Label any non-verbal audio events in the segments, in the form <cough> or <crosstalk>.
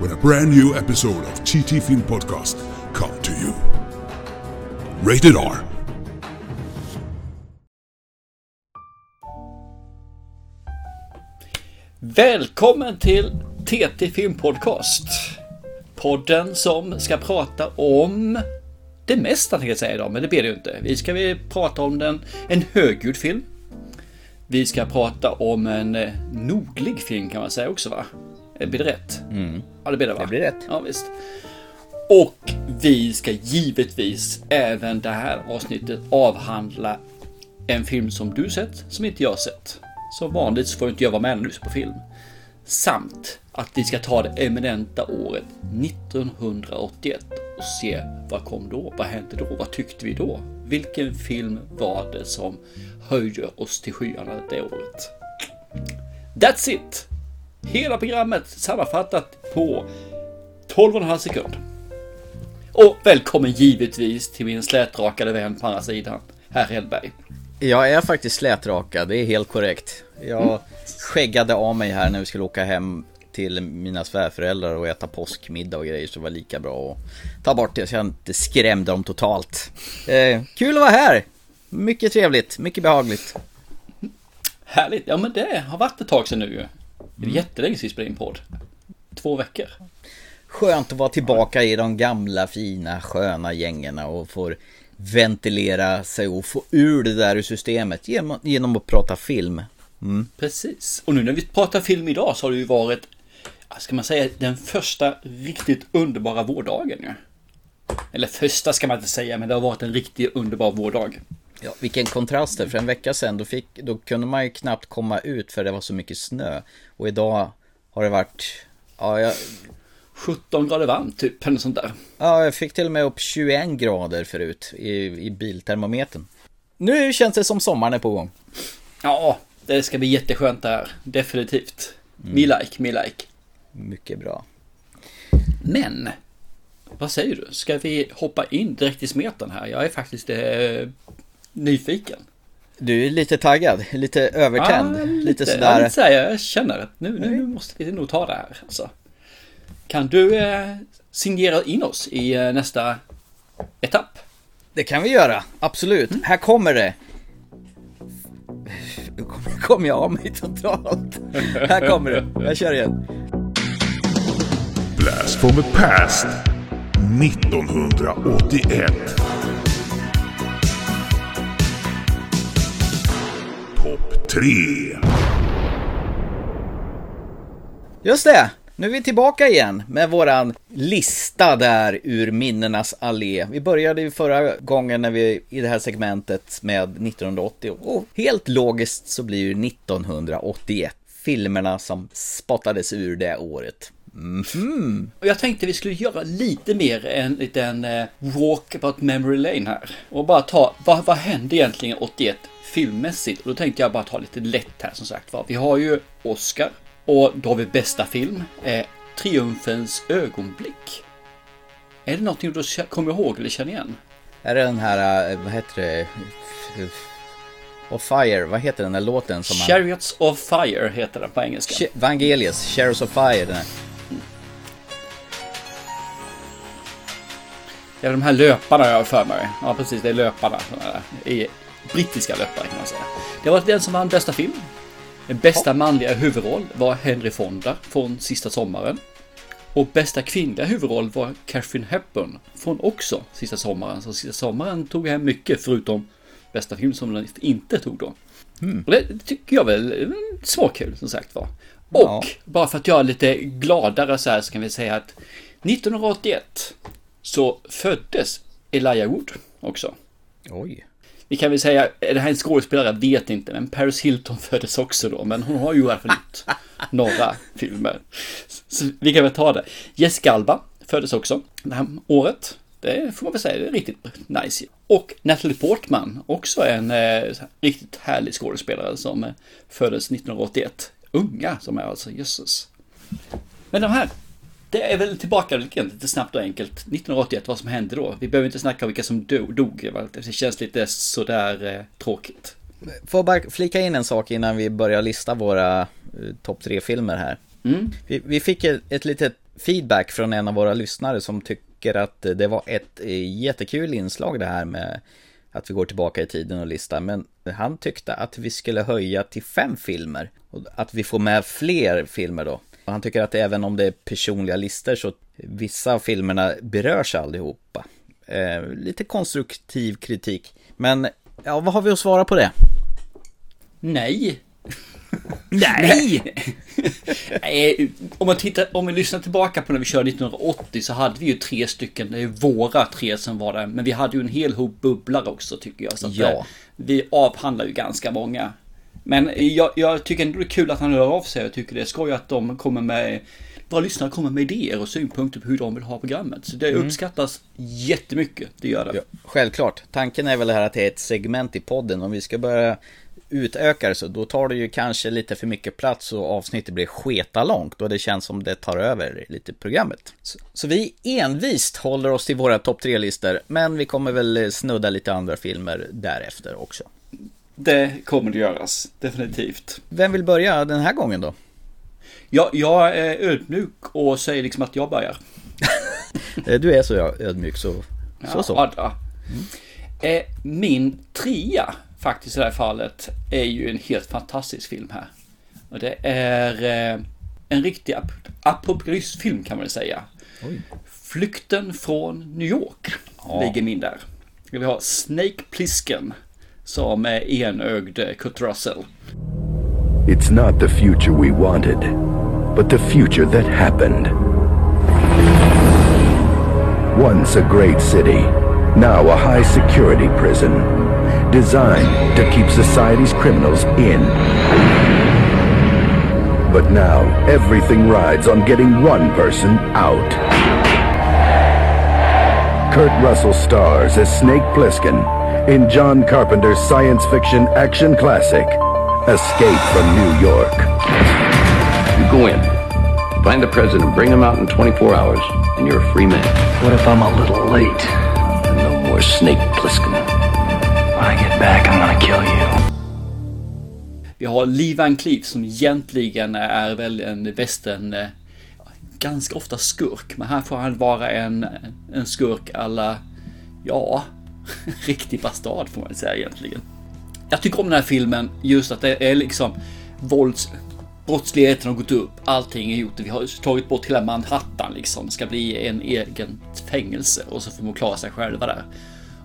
when a brand new episode of TT Film Podcast come to you. Rated R. Välkommen till TT Film Podcast. Podden som ska prata om det mesta tänkte jag säga idag, men det blir det ju inte. Vi ska vi prata om den, en högljudd film. Vi ska prata om en eh, nordlig film kan man säga också va? Blir det rätt? Mm. Ja, det blir det va? Det blir rätt. Ja, visst. Och vi ska givetvis även det här avsnittet avhandla en film som du sett, som inte jag sett. Som vanligt så får inte jag vara med när du ser på film. Samt att vi ska ta det eminenta året 1981 och se vad kom då? Vad hände då? Vad tyckte vi då? Vilken film var det som höjde oss till skyarna det året? That's it! Hela programmet sammanfattat på 12,5 sekund. Och välkommen givetvis till min slätrakade vän på andra sidan, herr Hellberg. Jag är faktiskt slätrakad, det är helt korrekt. Jag skäggade av mig här när vi skulle åka hem till mina svärföräldrar och äta påskmiddag och grejer så det var lika bra att ta bort det så jag inte skrämde dem totalt. Eh, kul att vara här! Mycket trevligt, mycket behagligt. Härligt, ja men det har varit ett tag sedan nu ju. Det är jättelänge sedan vi spelade in podd. Två veckor. Skönt att vara tillbaka i de gamla fina sköna gängorna och får ventilera sig och få ur det där ur systemet genom, genom att prata film. Mm. Precis. Och nu när vi pratar film idag så har det ju varit, ska man säga, den första riktigt underbara vårdagen ju. Eller första ska man inte säga, men det har varit en riktigt underbar vårdag. Ja, vilken kontrast det, för en vecka sedan då, fick, då kunde man ju knappt komma ut för det var så mycket snö. Och idag har det varit, ja jag, 17 grader varmt typ, eller sånt där. ja, jag fick till och med upp 21 grader förut i, i biltermometern. Nu känns det som sommaren är på gång. Ja, det ska bli jätteskönt det här. Definitivt. Me like, me like. Mycket bra. Men, vad säger du? Ska vi hoppa in direkt i smeten här? Jag är faktiskt eh, nyfiken. Du är lite taggad, lite övertänd, Ja, lite, Ja, sådär. lite sådär. Jag känner att nu, nu, nu måste vi nog ta det här. Alltså. Kan du eh, signera in oss i eh, nästa etapp? Det kan vi göra, absolut. Här kommer det. Nu kommer- kommer jag av mig totalt. Här kommer det, jag kör igen. Blast from the past 1981. 3. Just det, nu är vi tillbaka igen med våran lista där ur minnenas allé. Vi började ju förra gången när vi i det här segmentet med 1980 och helt logiskt så blir ju 1981 filmerna som spottades ur det året. Och jag tänkte vi skulle göra lite mer en liten eh, walk about memory lane här. Och bara ta, vad, vad hände egentligen 81 filmmässigt? Och då tänkte jag bara ta lite lätt här som sagt var. Vi har ju Oscar och då har vi bästa film. Eh, Triumfens ögonblick. Är det någonting du kommer ihåg eller känner igen? Är det den här, eh, vad heter det? Och Fire, vad heter den där låten som. Chariots of Fire heter den på engelska. Ch- Vangelius, Shares of Fire, den här. Det är de här löparna jag har för mig. Ja, precis. Det är löparna. I brittiska löpare kan man säga. Det var den som vann bästa film. Den bästa manliga huvudroll var Henry Fonda från Sista sommaren. Och bästa kvinnliga huvudroll var Catherine Hepburn från också Sista sommaren. Så Sista sommaren tog hem mycket förutom bästa film som den inte tog då. Och det tycker jag väl är småkul som sagt var. Och Ja. bara för att jag är lite gladare så här så kan vi säga att 1981 så föddes Elijah Wood också. Oj. Vi kan väl säga, är det här en skådespelare? Jag vet inte, men Paris Hilton <laughs> föddes också då, men hon har ju i alla fall gjort några filmer. Så vi kan väl ta det. Jessica Alba föddes också det här året. Det får man väl säga, det är riktigt nice. Och Natalie Portman, också en eh, riktigt härlig skådespelare som eh, föddes 1981. Unga som är alltså, jösses. Men de här, det är väl tillbaka lite, snabbt och enkelt. 1981, vad som hände då. Vi behöver inte snacka om vilka som dog. det känns lite sådär eh, tråkigt. Får bara flika in en sak innan vi börjar lista våra eh, topp tre filmer här. Mm. Vi, vi fick ett, ett litet feedback från en av våra lyssnare som tycker att det var ett eh, jättekul inslag det här med att vi går tillbaka i tiden och listar. Men han tyckte att vi skulle höja till fem filmer. Och att vi får med fler filmer då. Han tycker att även om det är personliga listor så vissa av filmerna berörs allihopa. Eh, lite konstruktiv kritik. Men ja, vad har vi att svara på det? Nej. <laughs> Nej! Nej, <laughs> om man tittar, om vi lyssnar tillbaka på när vi körde 1980 så hade vi ju tre stycken, det är våra tre som var där. Men vi hade ju en hel hop bubblar också tycker jag. Så att Ja. eh, vi avhandlar ju ganska många. Men jag, jag tycker ändå det är kul att han hör av sig. Jag tycker det är skoj att de kommer med, våra lyssnare kommer med idéer och synpunkter på hur de vill ha programmet. Så det uppskattas jättemycket, det gör det. Ja, självklart. Tanken är väl här att det är ett segment i podden. Om vi ska börja utöka det så då tar det ju kanske lite för mycket plats och avsnittet blir sketa långt och det känns som det tar över lite programmet. Så, så vi envist håller oss till våra topp tre-listor men vi kommer väl snudda lite andra filmer därefter också. Det kommer det göras, definitivt. Vem vill börja den här gången då? Jag, jag är ödmjuk och säger liksom att jag börjar. <laughs> Eh, Du är så ödmjuk så så. så. Ja, ja. Eh, Min trea faktiskt i det här fallet är ju en helt fantastisk film här. Och det är eh, en riktig ap- apokalypsfilm kan man säga. Oj. Flykten från New York Ja. ligger min där. Vi har Snake Plissken enögd eh, Kurt Russell. It's not the future we wanted, but the future that happened. Once a great city, now a high security prison, designed to keep society's criminals in. But now everything rides on getting one person out. Kurt Russell stars as Snake Plissken in John Carpenter's science fiction action classic, Escape from New York. You go in, find the president, bring him out in 24 hours, and you're a free man. What if I'm a little late? And no more Snake Plissken. When I get back, I'm gonna kill you. Vi har Lee Van Cleef som egentligen är väl en västern eh, ganska ofta skurk. Men här får han vara en, en skurk alla, ja, <laughs> riktig bastard får man säga egentligen. Jag tycker om den här filmen just att det är liksom vålds... Brottsligheten har gått upp, allting är gjort. Vi har tagit bort hela Manhattan liksom. Det ska bli en egen fängelse och så får man klara sig själva där.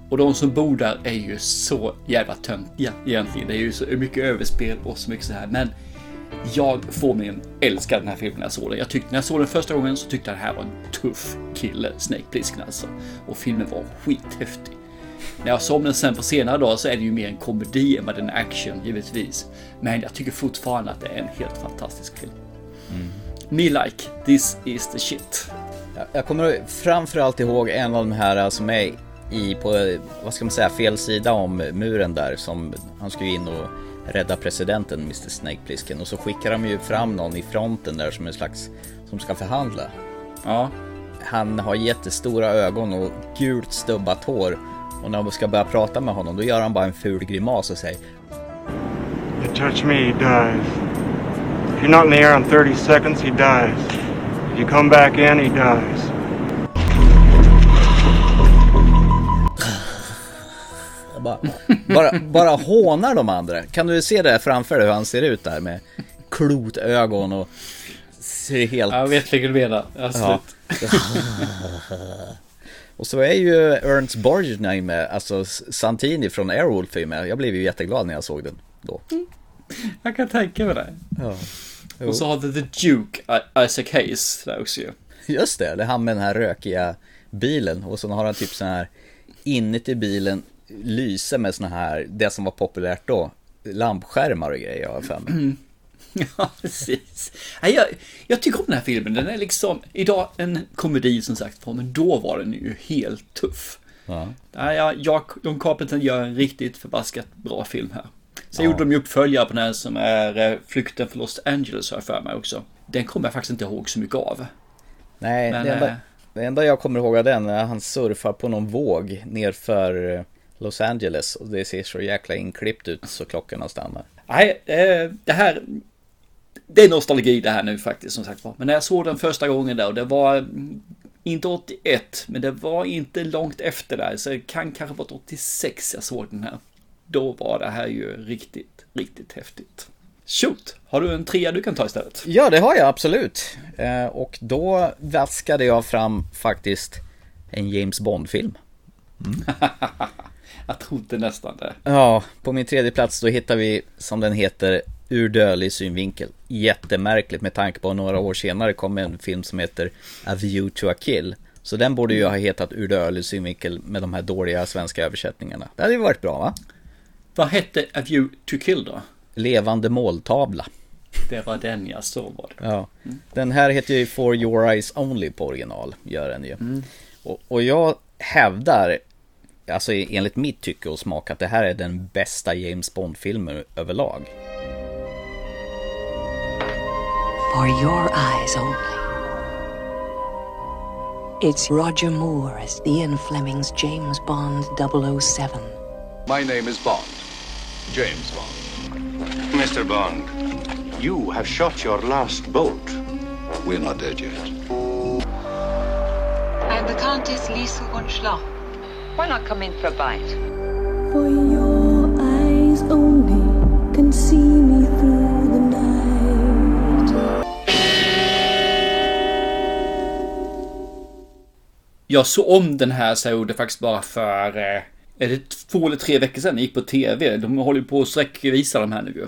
Och de som bor där är ju så jävla töntiga egentligen. Det är ju så mycket överspel och så mycket så här. Men jag får älskar älska den här filmen när jag såg den. Jag tyckte när jag såg den första gången så tyckte jag det här var en tuff kille, Snake Plissken alltså. Och filmen var skithäftig. När jag såg den sen på senare dag så är det ju mer en komedi än vad den är action givetvis. Men jag tycker fortfarande att det är en helt fantastisk film. Me like, this is the shit. Jag- Jag kommer framförallt ihåg en av de här som är i på, vad ska man säga, fel sida om muren där som han skulle in och rädda presidenten Mr Snake Plissken och så skickar de ju fram någon i fronten där som en slags som ska förhandla. Ja, Han har jättestora ögon och gult stubbat hår och när de ska börja prata med honom då gör han bara en ful grimas och säger You touch me, he dies. If you're not in the air in 30 seconds, he dies. If you come back in, he dies. bara, bara, bara hånar de andra. Kan du se det framför dig hur han ser ut där med klotögon och ser helt... jag vet vilken du menar. Absolut. <laughs> Och så är ju Ernst Borgnine med, alltså Santini från Airwolf är med. Jag blev ju jätteglad när jag såg den då. Jag kan tänka mig det. Ja. Och så har vi The Duke, Isaac Hayes där också ju. Just det, det är han med den här rökiga bilen och så har han typ sån här inuti bilen lyse med såna här, det som var populärt då, lampskärmar och grejer jag har för mig. <clears throat> <laughs> Ja, precis. Nej, jag, jag tycker om den här filmen. Den är liksom idag en komedi som sagt men då var den ju helt tuff. Ja. Nej, ja, jag, John Carpenter gör en riktigt förbaskat bra film här. Sen gjorde de ju uppföljare på den här som är eh, Flykten för Los Angeles har jag för mig också. Den kommer jag faktiskt inte ihåg så mycket av. Nej, Men, det, enda, eh, det enda jag kommer ihåg av den är att han surfar på någon våg nerför eh, Los Angeles och det ser så jäkla inklippt ut så klockorna stannar. Nej, det här... Det är nostalgi det här nu faktiskt som sagt var. Men när jag såg den första gången där och det var mm, inte 81, men det var inte långt efter där. Så det kan kanske vara 86 jag såg den här. Då var det här ju riktigt, riktigt häftigt. Shoot! Har du en trea du kan ta istället? Ja, det har jag absolut. Eh, och då vaskade jag fram faktiskt en James Bond-film. <laughs> Jag trodde nästan det. Ja, på min tredje plats då hittar vi, som den heter, Ur dödlig synvinkel. Jättemärkligt med tanke på att några år senare kom en film som heter A View to a Kill. Så den borde ju ha hetat Ur dödlig synvinkel med de här dåliga svenska översättningarna. Det hade ju varit bra va? Vad hette A View to Kill då? Levande måltavla. Det var den jag så var det. Ja. Den här heter ju For Your Eyes Only på original, gör den ju. Och, och jag hävdar, alltså enligt mitt tycke och smak, att det här är den bästa James Bond-filmen överlag. For your eyes only. It's Roger Moore as Ian Fleming's James Bond 007. My name is Bond. James Bond. Mr. Bond, you have shot your last bolt. We're not dead yet. I'm the Countess Lisa von Schloch. Why not come in for a bite? For your eyes only can see Jag såg om den här så jag gjorde faktiskt bara för, eh, är det två eller tre veckor sedan? Jag gick på tv. De håller ju på att sträckvisa de här nu ju.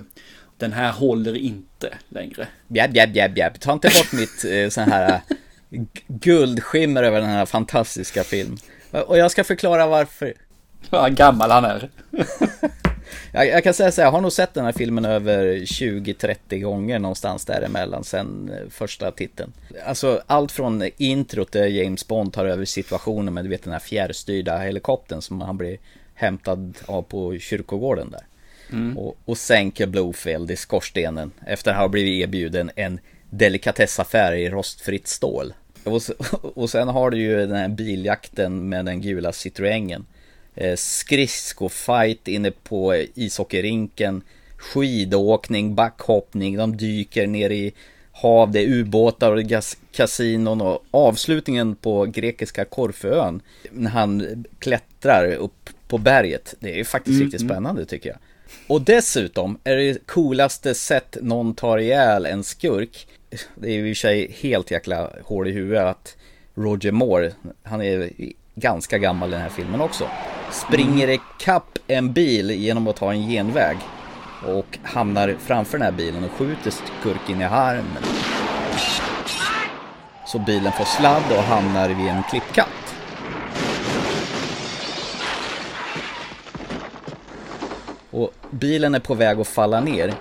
Den här håller inte längre. Bjäbb, bjäbb, bjäbb, bjäbb. Ta inte bort mitt eh, sån här eh, guldskimmer över den här fantastiska filmen. Och jag ska förklara varför. Vad gammal han är. <laughs> Jag, jag kan säga så här, jag har nog sett den här filmen över 20-30 gånger någonstans däremellan sen eh, första titeln. Alltså allt från introt där James Bond tar över situationen med du vet den här fjärrstyrda helikoptern som han blir hämtad av på kyrkogården där. Mm. Och, och sänker Blowfield i skorstenen efter att ha blivit erbjuden en delikatessaffär i rostfritt stål. Och, <laughs> och sen har du ju den här biljakten med den gula Citroengen. Eh, skridskofight inne på ishockeyrinken. Skidåkning, backhoppning, de dyker ner i hav, det är ubåtar och det är kasinon och avslutningen på grekiska Korfuön när han klättrar upp på berget. Det är ju faktiskt Mm, riktigt mm. spännande tycker jag. Och dessutom är det coolaste sätt någon tar ihjäl en skurk. Det är ju i och för sig helt jäkla hål i huvudet att Roger Moore, han är ganska gammal i den här filmen också. Springer ikapp en bil genom att ta en genväg. Och hamnar framför den här bilen och skjuter skurken i armen. Så bilen får sladd och hamnar vid en klippkant. Och bilen är på väg att falla ner.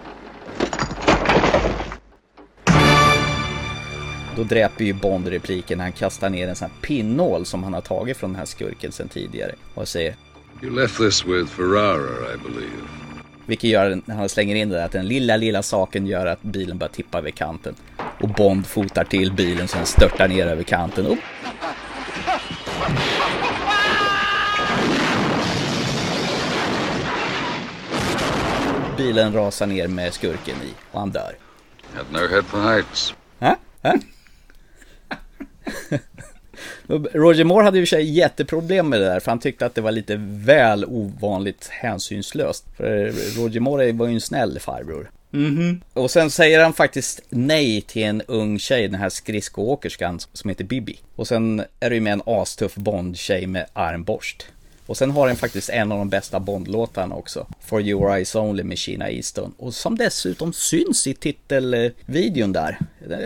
Då dräper ju Bond repliken när han kastar ner en sån här pinnål som han har tagit från den här skurken sedan tidigare. Och säger, You left this with Ferrara, I believe. vilket gör, när han slänger in det där, att den lilla, lilla saken gör att bilen börjar tippa över kanten. Och Bond fotar till bilen så den störtar ner över kanten. Upp. Bilen rasar ner med skurken i och han dör. Had no head for heights. Hä? Hä? <laughs> Roger Moore hade ju sig jätteproblem med det där för han tyckte att det var lite väl ovanligt hänsynslöst. För Roger Moore var ju en snäll farbror. Mhm. Och sen säger han faktiskt nej till en ung tjej, den här skridskoåkerskan som heter Bibi. Och sen är det ju med en astuff Bond-tjej med armborst. Och sen har den faktiskt en av de bästa Bond-låtarna också. For Your Eyes Only med Sheena Easton. Och som dessutom syns i titelvideon eh, där.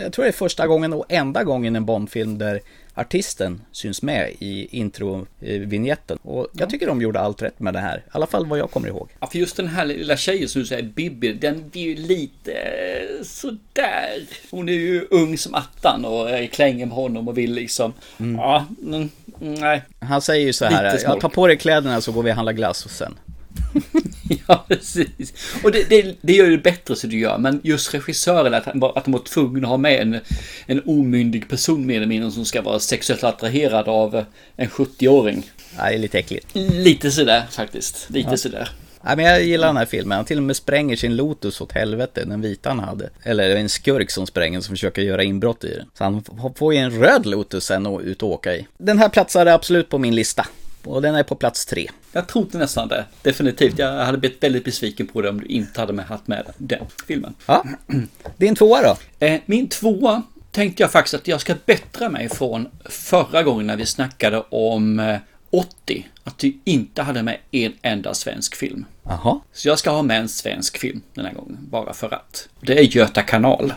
Jag tror det är första gången och enda gången en Bond-film där artisten syns med i intro-vinjetten. Och jag tycker de gjorde allt rätt med det här. I alla fall vad jag kommer ihåg. Ja, för just den här lilla tjejen som du säger, Bibi, den blir ju lite eh, sådär. Hon är ju ung som attan och klänger med honom och vill liksom, Mm. ja, mm, nej. Han säger ju så här, jag tar på dig kläderna så går vi och handlar glass och sen. <laughs> Ja, precis. Och det, det, det gör ju det bättre så du gör, men just regissören, att, han, att de var tvungna att ha med en, en omyndig person mer eller mindre som ska vara sexuellt attraherad av en 70-åring. Nej, det är lite äckligt. Lite sådär faktiskt, lite Ja. sådär. Nej, men jag gillar den här filmen. Han till och med spränger sin Lotus åt helvete, den vita han hade. Eller det är en skurk som spränger som försöker göra inbrott i den. Så han får ju en röd Lotus sen och ut och åka i. Den här platsade absolut på min lista. Och den är på plats tre. Jag trodde nästan det, definitivt. Jag hade blivit väldigt besviken på det om du inte hade med haft med den filmen. Ja, <clears throat> din tvåa då? Eh, Min tvåa tänkte jag faktiskt att jag ska bättra mig från förra gången när vi snackade om eh, 80. Att du inte hade med en enda svensk film. Jaha. Så jag ska ha med en svensk film den här gången, bara för att. Det är Göta kanal.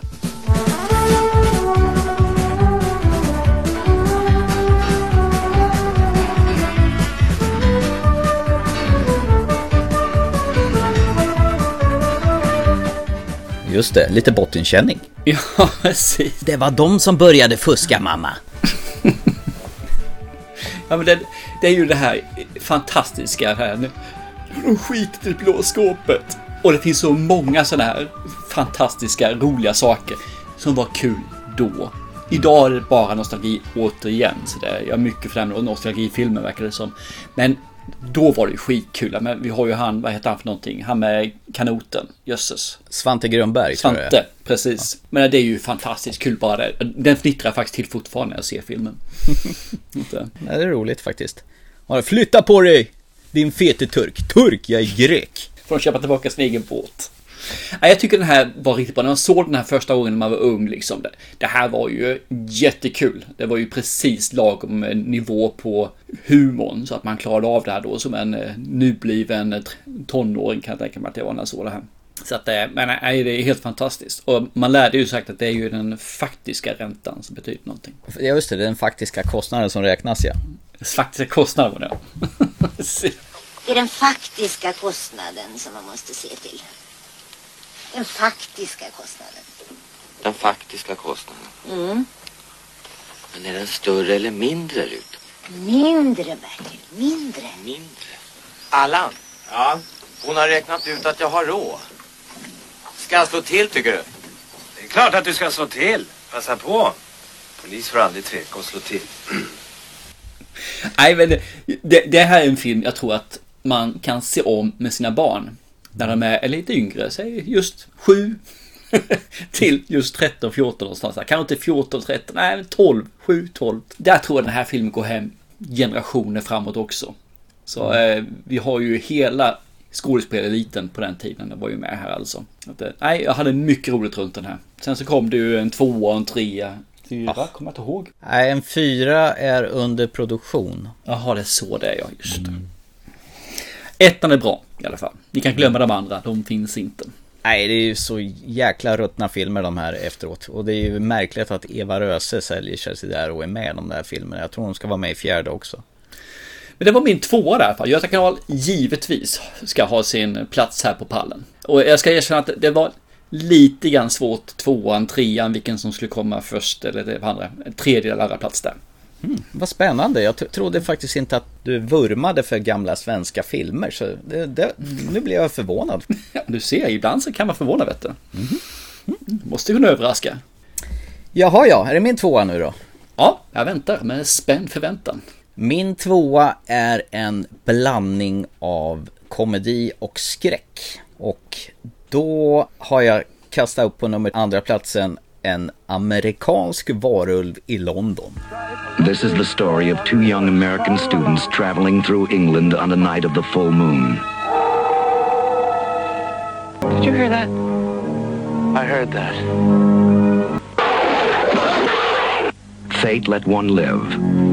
Just det, lite bottenkänning. Ja, <laughs> precis. Det var de som började fuska mamma. Ja, men det, det är ju det här fantastiska här. nu. Och skit i blå skåpet. Och det finns så många sådana här fantastiska, roliga saker som var kul då. Idag är det bara nostalgi återigen. Så det är, jag är mycket för den här nostalgifilmen verkar det som. Men då var det ju skitkul. Men vi har ju han, vad heter han för någonting? Han med kanoten. Jösses. Svante Grundberg tror jag. Svante, precis. Men det är ju fantastiskt kul bara det. Den fnittrar jag faktiskt till fortfarande när jag ser filmen. <laughs> Det är roligt faktiskt. Flytta på dig! Din fete turk. Turk, jag är grek. Får de köpa tillbaka sin egen båt. Jag tycker den här var riktigt bra. När man såg den här första gången när man var ung liksom. Det, det här var ju jättekul. Det var ju precis lagom eh, nivå på humorn. Så att man klarade av det här då som en eh, nybliven eh, tonåring kan jag tänka mig att det var när jag såg det här. Så att det, men nej, det är helt fantastiskt. Och man lärde ju sagt att det är ju den faktiska räntan som betyder någonting. Ja just det, det är den faktiska kostnaden som räknas ja. Faktiska kostnaden var det. <laughs> Det är den faktiska kostnaden som man måste se till. Den faktiska kostnaden. Den faktiska kostnaden. Mm. Men är den större eller mindre, Rut? Mindre, Bertil. Mindre. Mindre. Allan. Ja? Hon har räknat ut att jag har råd. Ska jag slå till, tycker du? Det är klart att du ska slå till. Passa på. Polis får aldrig tveka att slå till. <clears throat> Nej, men det, det här är en film jag tror att man kan se om med sina barn. När de är lite yngre, säg just 7 <laughs> till just 13, 14 någonstans. Kanske inte 14, 13, nej men 12, 7, 12. Där tror jag den här filmen går hem generationer framåt också. Så eh, vi har ju hela skådespelareliten på den tiden, den var ju med här alltså. Att, eh, nej, jag hade mycket roligt runt den här. Sen så kom det ju en tvåa och en trea. Fyra, kommer jag inte ihåg. Nej, en fyra är under produktion. Jaha, det är så det är, ja. Just det. Ettan är bra i alla fall. Ni kan glömma de andra, de finns inte. Nej, det är ju så jäkla ruttna filmer de här efteråt. Och det är ju märkligt att Eva Röse säljer sig där och är med i de där filmerna. Jag tror hon ska vara med i fjärde också. Men det var min tvåa där. Göta kanal givetvis ska ha sin plats här på pallen. Och jag ska erkänna att det var lite grann svårt, tvåan, trean, vilken som skulle komma först eller det andra. Tredje eller andra plats där. Mm, vad spännande. Jag trodde faktiskt inte att du vurmade för gamla svenska filmer. Så det, det, nu blev jag förvånad. Ja, <laughs> du ser, ibland så kan man förvåna vet du. Måste kunna överraska. Jaha, ja. Är det min tvåa nu då? Ja, jag väntar med spänd förväntan. Min tvåa är en blandning av komedi och skräck. Och då har jag kastat upp på nummer andra platsen en amerikansk varulv i London. This is the story of two young American students traveling through England on a night of the full moon. Did you hear that? I heard that. Fate let one live.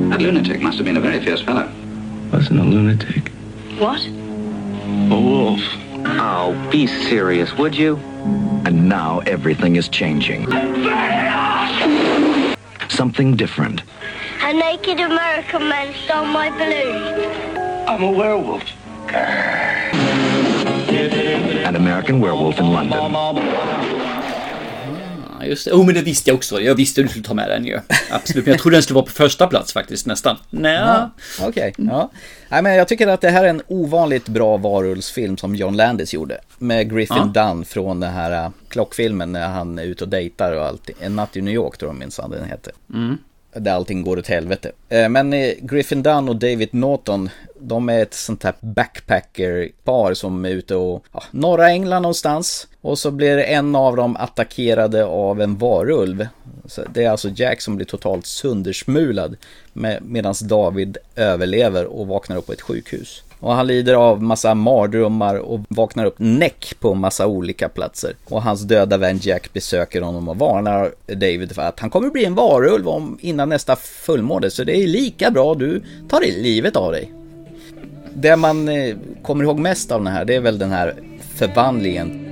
That lunatic must have been a very fierce fellow. Wasn't a lunatic. What? A wolf. Oh, be serious, would you? And now everything is changing. Something different. A naked American man stole my balloon. I'm a werewolf. An American werewolf in London. Ja, just det. Oh, men det visste jag också. Jag visste att du skulle ta med den ju. Absolut. Men jag trodde den skulle vara på första plats faktiskt, nästan. Nej. Ja, Okej, ja. Nej, men jag tycker att det här är en ovanligt bra varulvsfilm som John Landis gjorde. Med Griffin Dunn från den här äh, klockfilmen när han är ute och dejtar och allt. En natt i New York tror jag minsann den heter. Mm. Där allting går åt helvete. Eh, Men eh, Griffin Dunn och David Norton, de är ett sånt här backpacker-par som är ute och, ja, norra England någonstans. Och så blir en av dem attackerade av en varulv. Så det är alltså Jack som blir totalt söndersmulad. Med, Medan David överlever och vaknar upp på ett sjukhus. Och han lider av massa mardrömmar och vaknar upp näck på massa olika platser. Och hans döda vän Jack besöker honom och varnar David för att han kommer bli en varulv om, innan nästa fullmåne. Så det är lika bra du tar livet av dig. Det man eh, kommer ihåg mest av den här, det är väl den här förvandlingen.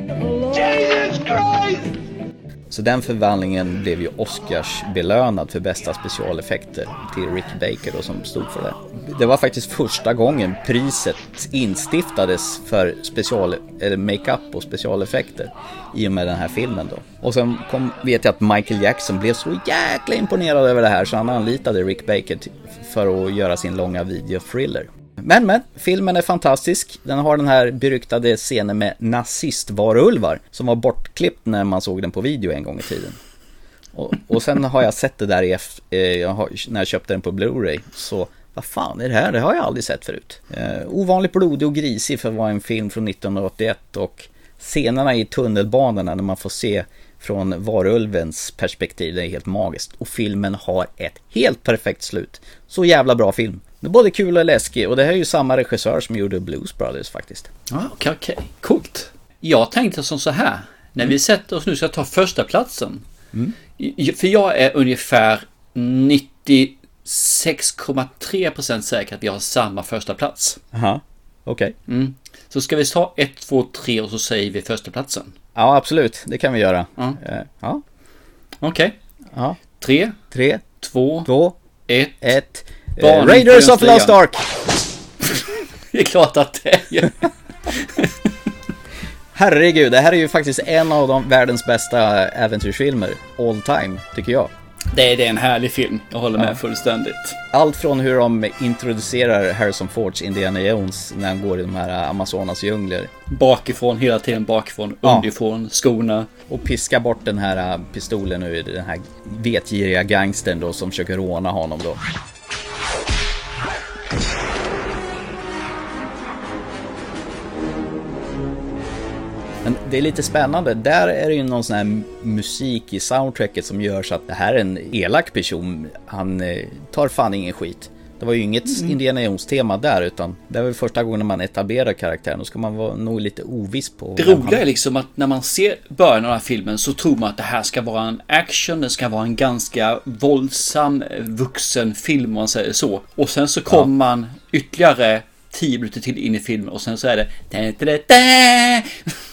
Så den förvandlingen blev ju Oscars belönad för bästa specialeffekter till Rick Baker då som stod för det. Det var faktiskt första gången priset instiftades för special, eller makeup och specialeffekter i och med den här filmen då. Och sen kom, vet jag att Michael Jackson blev så jäkla imponerad över det här så han anlitade Rick Baker för att göra sin långa video-thriller. Men men, filmen är fantastisk. Den har den här beryktade scenen med nazistvarulvar som var bortklippt när man såg den på video en gång i tiden. Och, och sen har jag sett det där i, F, eh, jag har, när jag köpte den på Blu-ray. Så vad fan är det här? Det har jag aldrig sett förut. Eh, ovanligt blodig och grisig för att vara en film från 1981 och scenerna i tunnelbanorna när man får se från varulvens perspektiv, det är helt magiskt. Och filmen har ett helt perfekt slut. Så jävla bra film. Det är både kul och läskig och det här är ju samma regissör som gjorde Blues Brothers faktiskt. Ja, okej, okej. Coolt. Jag tänkte som så här. När vi sätter oss nu ska ta första platsen. I- För jag är ungefär 96,3% säker att vi har samma första plats. Aha, okej. Mm. Så ska vi ta 1, 2, 3 och så säger vi första platsen. Ja, absolut. Det kan vi göra. Ja. Eh, ja. Okej. Ja. 3, Tre, 2, två, 1. ett. Eh, Raiders of Lost. Ark! <laughs> Det är klart att det är. <laughs> Herregud, det här är ju faktiskt en av de världens bästa äventyrsfilmer all time, tycker jag. Det är, det är en härlig film. Jag håller med Ja. fullständigt. Allt från hur de introducerar Harrison Fords Indiana Jones när han går i de här Amazonas djungler. Bakifrån, hela tiden bakifrån, Ja. underifrån, skorna. Och piska bort den här pistolen ur den här vetgiriga gangstern då som försöker råna honom då. Men det är lite spännande. Där är det ju någon sån här musik i soundtracket som gör så att det här är en elak person. Han eh, tar fan ingen skit. Det var ju inget Mm. Indiana Jones-tema där utan det väl första gången man etablerar karaktären. Då ska man vara nog lite oviss på Det vem han roliga är liksom att när man ser början av den här filmen så tror man att det här ska vara en action, det ska vara en ganska våldsam eh, vuxen film om man säger så. Och sen så kommer man ytterligare 10 minuter till in i filmen och sen så är det <laughs>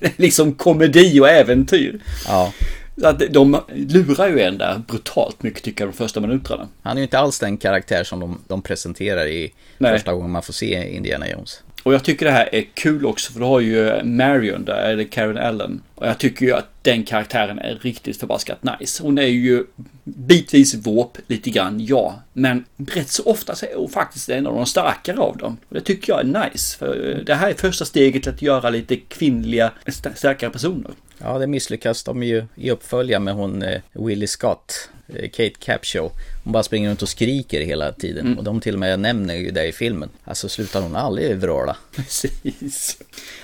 <laughs> liksom komedi och äventyr. Ja. Så att de lurar ju en där brutalt mycket tycker jag de första minuterna. Han är ju inte alls den karaktär som de, de presenterar i Nej. första gången man får se Indiana Jones. Och jag tycker det här är kul också för du har ju Marion där, eller Karen Allen. Och jag tycker ju att den karaktären är riktigt förbaskat nice. Hon är ju bitvis våp lite grann, ja. Men rätt så ofta så är hon faktiskt en av de starkare av dem. Och det tycker jag är nice. För eh, det här är första steget till att göra lite kvinnliga, st- starkare personer. Ja, det misslyckas de ju i uppfölja med hon eh, Willie Scott, eh, Kate Capshaw. Hon bara springer runt och skriker hela tiden. Mm. Och de till och med nämner ju det i filmen. Alltså slutar hon aldrig vråla. Precis.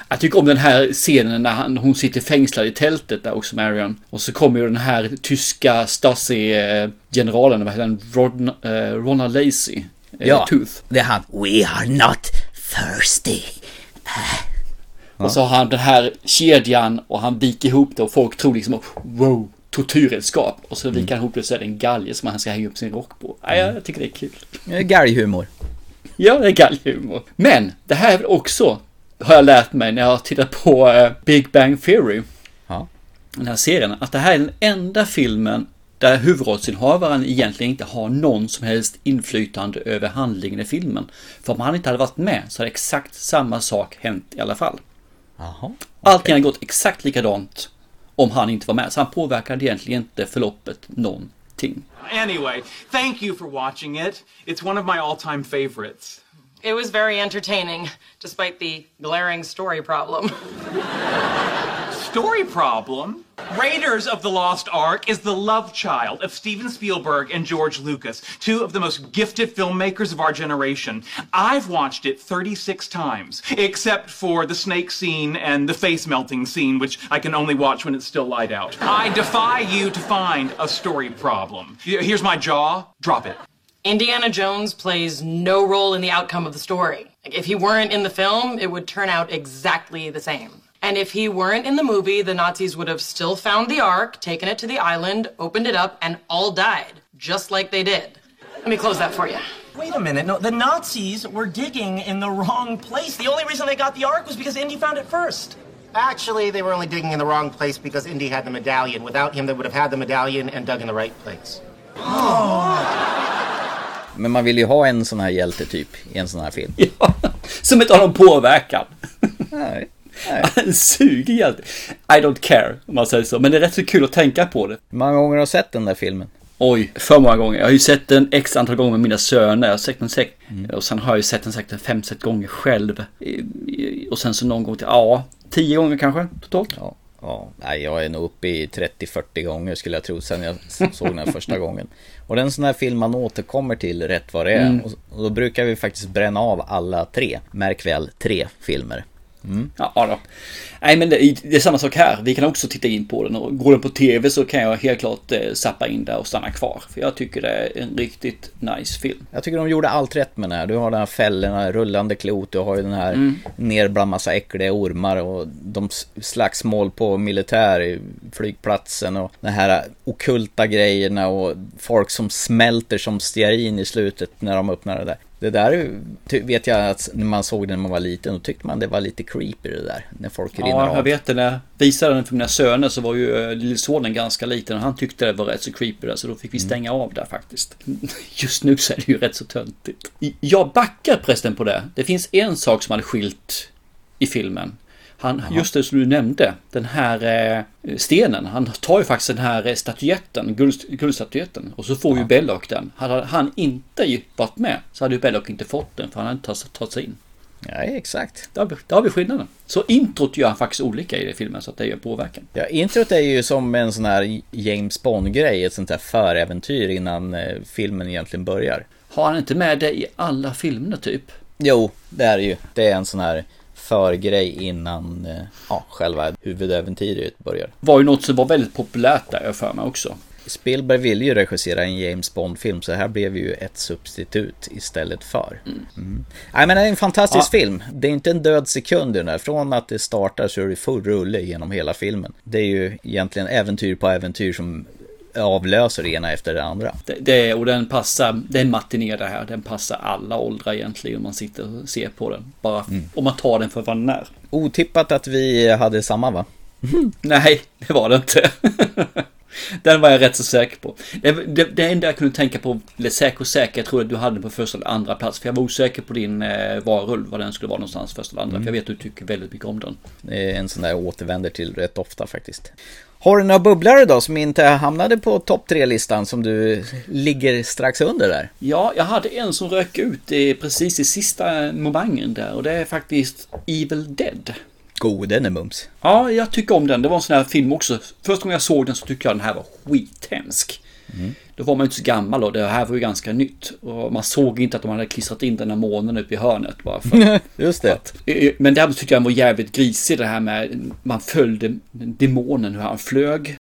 Jag tycker om den här scenen när hon sitter fängslad i tältet där också, Marion. Och så kommer ju den här tyska Stasi-generalen, vad heter han? Ron, eh, Ronald Lacey. eh, Ja, Tooth. det är han. We are not thirsty. Och så har han den här kedjan och han viker ihop det och folk tror liksom wow, tortyrredskap. Och så viker han ihop det så är det en galge som han ska hänga upp sin rock på. Ja, jag tycker det är kul. Galghumor. ja, det är galghumor. Men det här är väl också, har jag lärt mig när jag har tittat på eh, Big Bang Theory. Ja. Den här serien. Att det här är den enda filmen där huvudrollsinnehavaren egentligen inte har någon som helst inflytande över handlingen i filmen. För om han inte hade varit med så hade exakt samma sak hänt i alla fall. Jaha. Allting hade gått exakt likadant om han inte var med. Så han påverkade egentligen inte förloppet någonting. Anyway, thank you for watching it. It's one of my all time favorites. It was very entertaining, despite the glaring story problem. Story problem? Raiders of the Lost Ark is the love child of Steven Spielberg and George Lucas, two of the most gifted filmmakers of our generation. I've watched it 36 times, except for the snake scene and the face melting scene, which I can only watch when it's still light out. I defy you to find a story problem. Here's my jaw. Drop it. Indiana Jones plays no role in the outcome of the story. Like, if he weren't in the film, it would turn out exactly the same. And if he weren't in the movie, the Nazis would have still found the Ark, taken it to the island, opened it up, and all died, just like they did. Let me close that for you. Wait a minute. No, the Nazis were digging in the wrong place. The only reason they got the Ark was because Indy found it first. Actually, they were only digging in the wrong place because Indy had the medallion. Without him, they would have had the medallion and dug in the right place. Oh. Men man vill ju ha en sån här hjältetyp i en sån här film. <laughs> Ja, som inte har någon påverkan. Nej. Han <laughs> suger hjälte. I don't care, om man säger så. Men det är rätt så kul att tänka på det. Hur många gånger har du sett den där filmen? Oj, för många gånger. Jag har ju sett den x antal gånger med mina söner. Jag har sett den säkert. Och sen har jag ju sett den säkert fem, sex gånger själv. Och sen så någon gång till, ja, tio gånger kanske totalt. Ja. Ja, nej, jag är nog uppe i 30-40 gånger skulle jag tro sen jag såg den första gången. Och det är en sån här film man återkommer till rätt vad det är. Mm. Och, och då brukar vi faktiskt bränna av alla tre. Märk väl, tre filmer. Mm. Ja, då. Nej, men det, det är samma sak här. Vi kan också titta in på den och går den på tv så kan jag helt klart eh, zappa in där och stanna kvar. För jag tycker det är en riktigt nice film. Jag tycker de gjorde allt rätt med den här. Du har den här fällorna, rullande klot, du har ju den här Mm. ner bland massa äckliga ormar och de slagsmål på militär i flygplatsen och de här okulta grejerna och folk som smälter som stearin i slutet när de öppnar det där. Det där vet jag att när man såg den när man var liten, då tyckte man det var lite creepy det där. När folk rinner Ja, av. jag vet det. När jag visade den för mina söner så var ju eh, lillsonen ganska liten och han tyckte det var rätt så creepy där, så då fick vi stänga av där faktiskt. <laughs> Just nu så är det ju rätt så töntigt. Jag backar förresten på det. Det finns en sak som hade skilt i filmen. Han, just det som du nämnde, den här eh, stenen. Han tar ju faktiskt den här eh, statyetten, guld, guldstatyetten. Och så får ju Belloc den. Hade han inte varit med så hade ju Belloc inte fått den för han hade inte tagit, tagit sig in. Nej, exakt. Där har, vi, där har vi skillnaden. Så introt gör han faktiskt olika i den filmen så att det gör påverkan. Ja, introt är ju som en sån här James Bond-grej, ett sånt här föräventyr innan eh, filmen egentligen börjar. Har han inte med det i alla filmer typ? Jo, det är det ju. Det är en sån här förgrej innan eh, ja, själva huvudäventyret börjar. Var ju något som var väldigt populärt där jag för mig också. Spielberg ville ju regissera en James Bond-film så här blev ju ett substitut istället för. Mm. Nej men det är en fantastisk Ja. film. Det är inte en död sekund i den där. Från att det startar så är det full rulle genom hela filmen. Det är ju egentligen äventyr på äventyr som avlöser det ena efter det andra. Det, det, och den passar, det är en matiné det här. Den passar alla åldrar egentligen om man sitter och ser på den. Bara om man tar den för vad den är. Otippat att vi hade samma va? <laughs> Nej, det var det inte. <laughs> Den var jag rätt så säker på. Det, det, det enda jag kunde tänka på, eller säker och säker, jag tror att du hade på första eller andra plats. För jag var osäker på din eh, varulv, var den skulle vara någonstans, första eller andra. Mm. För jag vet att du tycker väldigt mycket om den. Det är en sån där jag återvänder till rätt ofta faktiskt. Har du några bubblare då som inte hamnade på topp tre-listan som du ligger strax under där? Ja, jag hade en som rök ut i, precis i sista momangen där och det är faktiskt Evil Dead. God, den är mums. Ja, jag tycker om den. Det var en sån här film också. Första gången jag såg den så tyckte jag den här var skithemsk. Mm. Då var man ju inte så gammal och det här var ju ganska nytt. Och man såg inte att de hade klistrat in den här månen uppe i hörnet bara för <laughs> Just det. Eh, Men däremot tyckte jag den var jävligt grisig det här med man följde demonen hur han flög.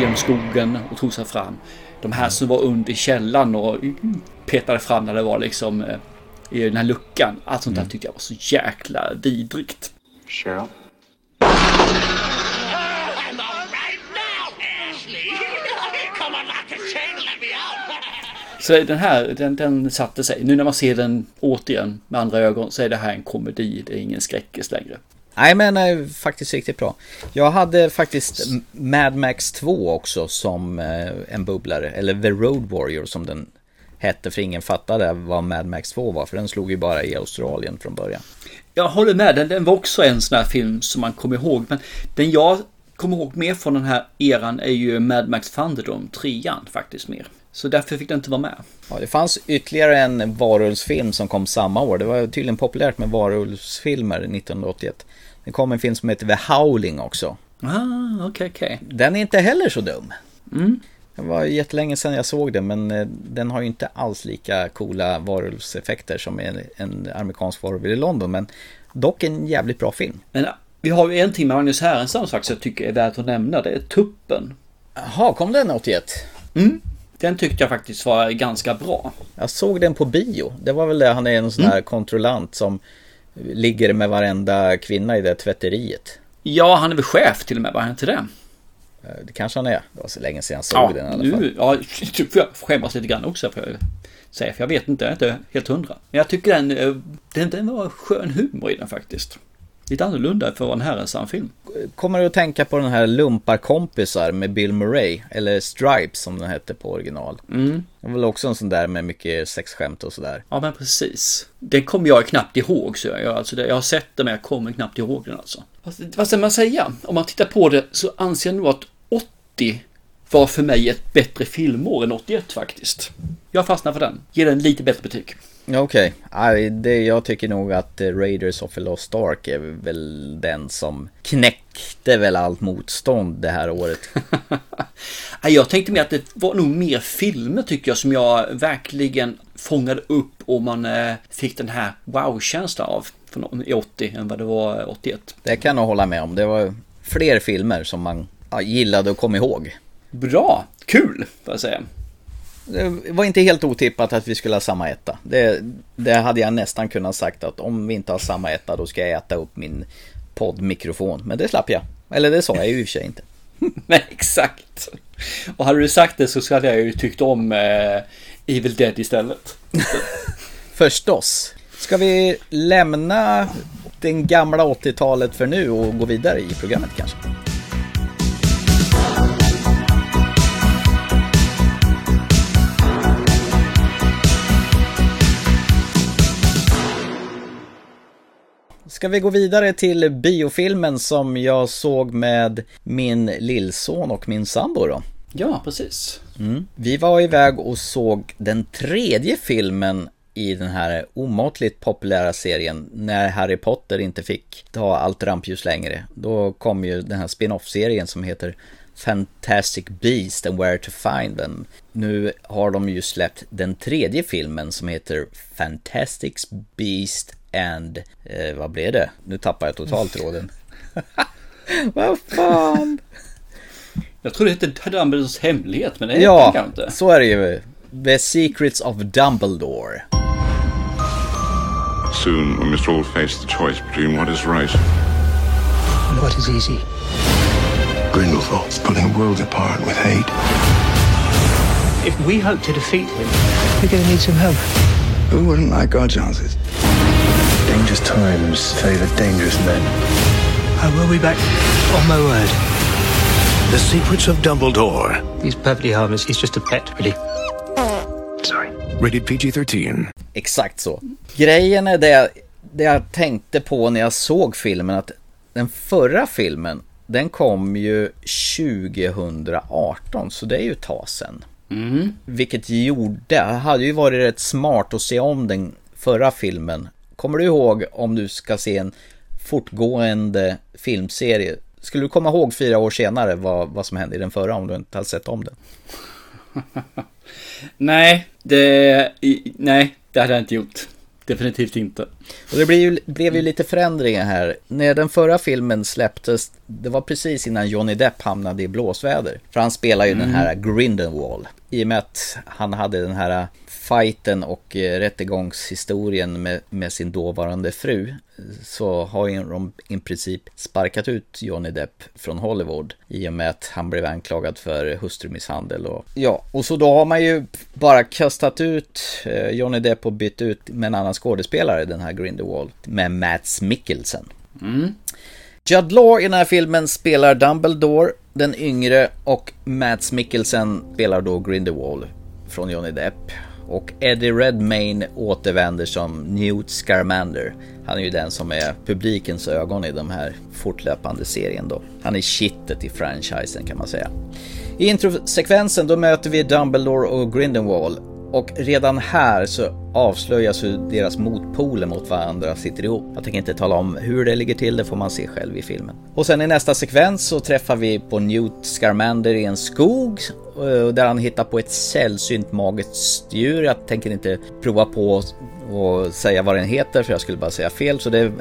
Genom skogen och tog sig fram. De här som var under i källaren och petade fram när det var liksom eh, i den här luckan. Allt sånt där tyckte jag var så jäkla vidrigt. Cheryl? Så den här, den, den satte sig. Nu när man ser den återigen med andra ögon så är det här en komedi, det är ingen skräckis längre. Nej men eh, faktiskt riktigt bra. Jag hade faktiskt Mad Max 2 också som eh, en bubblare. Eller The Road Warrior som den hette. För ingen fattade vad Mad Max 2 var. För den slog ju bara i Australien från början. Jag håller med, den, den var också en sån här film som man kommer ihåg. Men den jag kommer ihåg mer från den här eran är ju Mad Max Thunderdome, trean faktiskt mer. Så därför fick den inte vara med. Ja, det fanns ytterligare en varulvsfilm som kom samma år. Det var tydligen populärt med varulvsfilmer 1981. Det kom en film som heter The Howling också. Ah, okej, okay, okej. Okay. Den är inte heller så dum. Mm. Det var jättelänge sedan jag såg den, men eh, den har ju inte alls lika coola varulvseffekter som en, en amerikansk varulv i London. Men dock en jävligt bra film. Men vi har ju en till med Magnus Härenstam faktiskt jag tycker är värt att nämna. Det är Tuppen. Jaha, kom den 81? Mm. Den tyckte jag faktiskt var ganska bra. Jag såg den på bio. Det var väl det, han är en sån här mm. kontrollant som ligger med varenda kvinna i det tvätteriet. Ja, han är väl chef till och med, var han inte det? Eh, det kanske han är. Det var så länge sedan jag såg ja, den i alla fall. Nu, ja, <laughs> typ får jag skämmas lite grann också. För säga, för jag vet inte, jag är inte helt hundra. Men jag tycker den, eh, den, den var skön humor i den faktiskt. Lite annorlunda för att vara en herrensam film. Kommer du att tänka på den här Lumparkompisar med Bill Murray? Eller Stripes som den hette på original. Mm. Det var väl också en sån där med mycket sexskämt och sådär. Ja men precis. Den kommer jag knappt ihåg så jag. Alltså det, jag har sett den men jag kommer knappt ihåg den alltså. vad ska man säga? Om man tittar på det så anser jag nog att 80 var för mig ett bättre filmår än 81 faktiskt. Jag fastnar för den. Ger den lite bättre betyg. Okej, okay. jag tycker nog att eh, Raiders of the Lost Ark är väl den som knäckte väl allt motstånd det här året. <laughs> jag tänkte mer att det var nog mer filmer tycker jag som jag verkligen fångade upp och man eh, fick den här wow-känslan av i 80 än vad det var 81. Det kan jag hålla med om. Det var fler filmer som man gillade och kom ihåg. Bra, kul får jag säga. Det var inte helt otippat att vi skulle ha samma etta. Det, det hade jag nästan kunnat sagt att om vi inte har samma etta då ska jag äta upp min poddmikrofon. Men det slapp jag. Eller det sa jag ju i och för sig inte. <laughs> Nej, exakt. Och hade du sagt det så hade jag ju tyckt om eh, Evil Dead istället. <laughs> Förstås. Ska vi lämna den gamla 80-talet för nu och gå vidare i programmet kanske? Ska vi gå vidare till biofilmen som jag såg med min lillson och min sambo då? Ja, precis. Mm. Vi var iväg och såg den tredje filmen i den här omåttligt populära serien när Harry Potter inte fick ta allt rampljus längre. Då kom ju den här spin-off-serien som heter Fantastic Beast and Where to Find Them. Nu har de ju släppt den tredje filmen som heter Fantastic Beast and... Eh, vad blev det? Nu tappar jag totalt tråden. <laughs> vad fan? Jag tror det hette Dumbledores hemlighet, men det ja, kan inte. så är det ju. The Secrets of Dumbledore. Soon we must all face the choice between what is right and what is easy. Grindelwald's pulling worlds apart with hate. If we hope to defeat him, we're going to need some help. Who wouldn't like our chances? Dangerous times favor dangerous men. I will be back on my word. The Secrets of Dumbledore. He's perfectly harmless. He's just a pet, really. Sorry. Rated PG-13. Exakt så. Grejen är det, det jag tänkte på när jag såg filmen att den förra filmen den kom ju 2018 så det är ju ett tag sedan. Mm. Vilket gjorde, det hade ju varit rätt smart att se om den förra filmen. Kommer du ihåg om du ska se en fortgående filmserie? Skulle du komma ihåg fyra år senare vad, vad som hände i den förra om du inte hade sett om den? <laughs> nej, det, nej, det hade jag inte gjort. Definitivt inte. Och det blev ju, blev ju lite förändringar här. När den förra filmen släpptes, det var precis innan Johnny Depp hamnade i blåsväder. För han spelar ju Mm. den här Grindelwald. I och med att han hade den här fighten och eh, rättegångshistorien med, med sin dåvarande fru så har ju de i princip sparkat ut Johnny Depp från Hollywood i och med att han blev anklagad för hustrumisshandel och ja, och så då har man ju bara kastat ut eh, Johnny Depp och bytt ut med en annan skådespelare, den här Grindelwald, med Mats Mikkelsen. Mm. Judd Law i den här filmen spelar Dumbledore, den yngre, och Mats Mikkelsen spelar då Grindelwald från Johnny Depp. Och Eddie Redmayne återvänder som Newt Scamander. Han är ju den som är publikens ögon i den här fortlöpande serien då. Han är kittet i franchisen kan man säga. I introsekvensen då möter vi Dumbledore och Grindelwald. Och redan här så avslöjas hur deras motpoler mot varandra sitter ihop. Jag tänker inte tala om hur det ligger till, det får man se själv i filmen. Och sen i nästa sekvens så träffar vi på Newt Scamander i en skog eh, där han hittar på ett sällsynt magiskt djur. Jag tänker inte prova på och säga vad den heter för jag skulle bara säga fel så det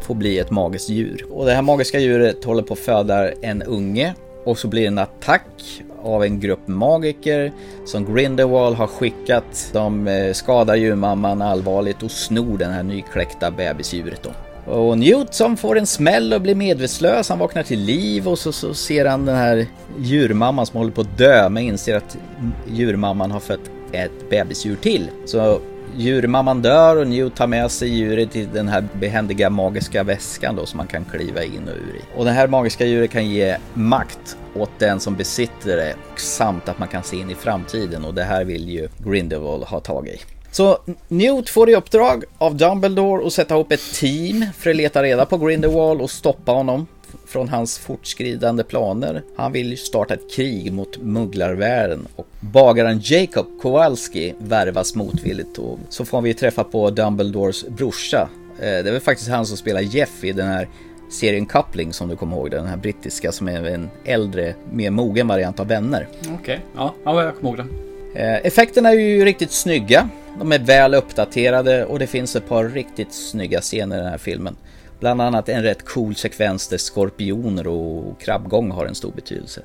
får bli ett magiskt djur. Och det här magiska djuret håller på att föda en unge och så blir det en attack av en grupp magiker som Grindelwald har skickat. De eh, skadar djurmamman allvarligt och snor den här nykläckta bebisdjuret då. Och Newt som får en smäll och blir medvetslös, han vaknar till liv och så, så ser han den här djurmamman som håller på att dö men inser att djurmamman har fött ett bebisdjur till. Så djurmamman dör och Newt tar med sig djuret till den här behändiga magiska väskan då som man kan kliva in och ur i. Och det här magiska djuret kan ge makt åt den som besitter det samt att man kan se in i framtiden och det här vill ju Grindelwald ha tag i. Så Newt får i uppdrag av Dumbledore att sätta ihop ett team för att leta reda på Grindelwald och stoppa honom från hans fortskridande planer. Han vill starta ett krig mot mugglarvärlden och bagaren Jacob Kowalski värvas motvilligt och så får vi träffa på Dumbledores brorsa. Eh, Det är faktiskt han som spelar Jeff i den här serien Coupling som du kommer ihåg, den här brittiska som är en äldre, mer mogen variant av Vänner. Okej, ja, ja, jag kommer ihåg den. Eh, Effekterna är ju riktigt snygga. De är väl uppdaterade och det finns ett par riktigt snygga scener i den här filmen. Bland annat en rätt cool sekvens där skorpioner och krabbgång har en stor betydelse.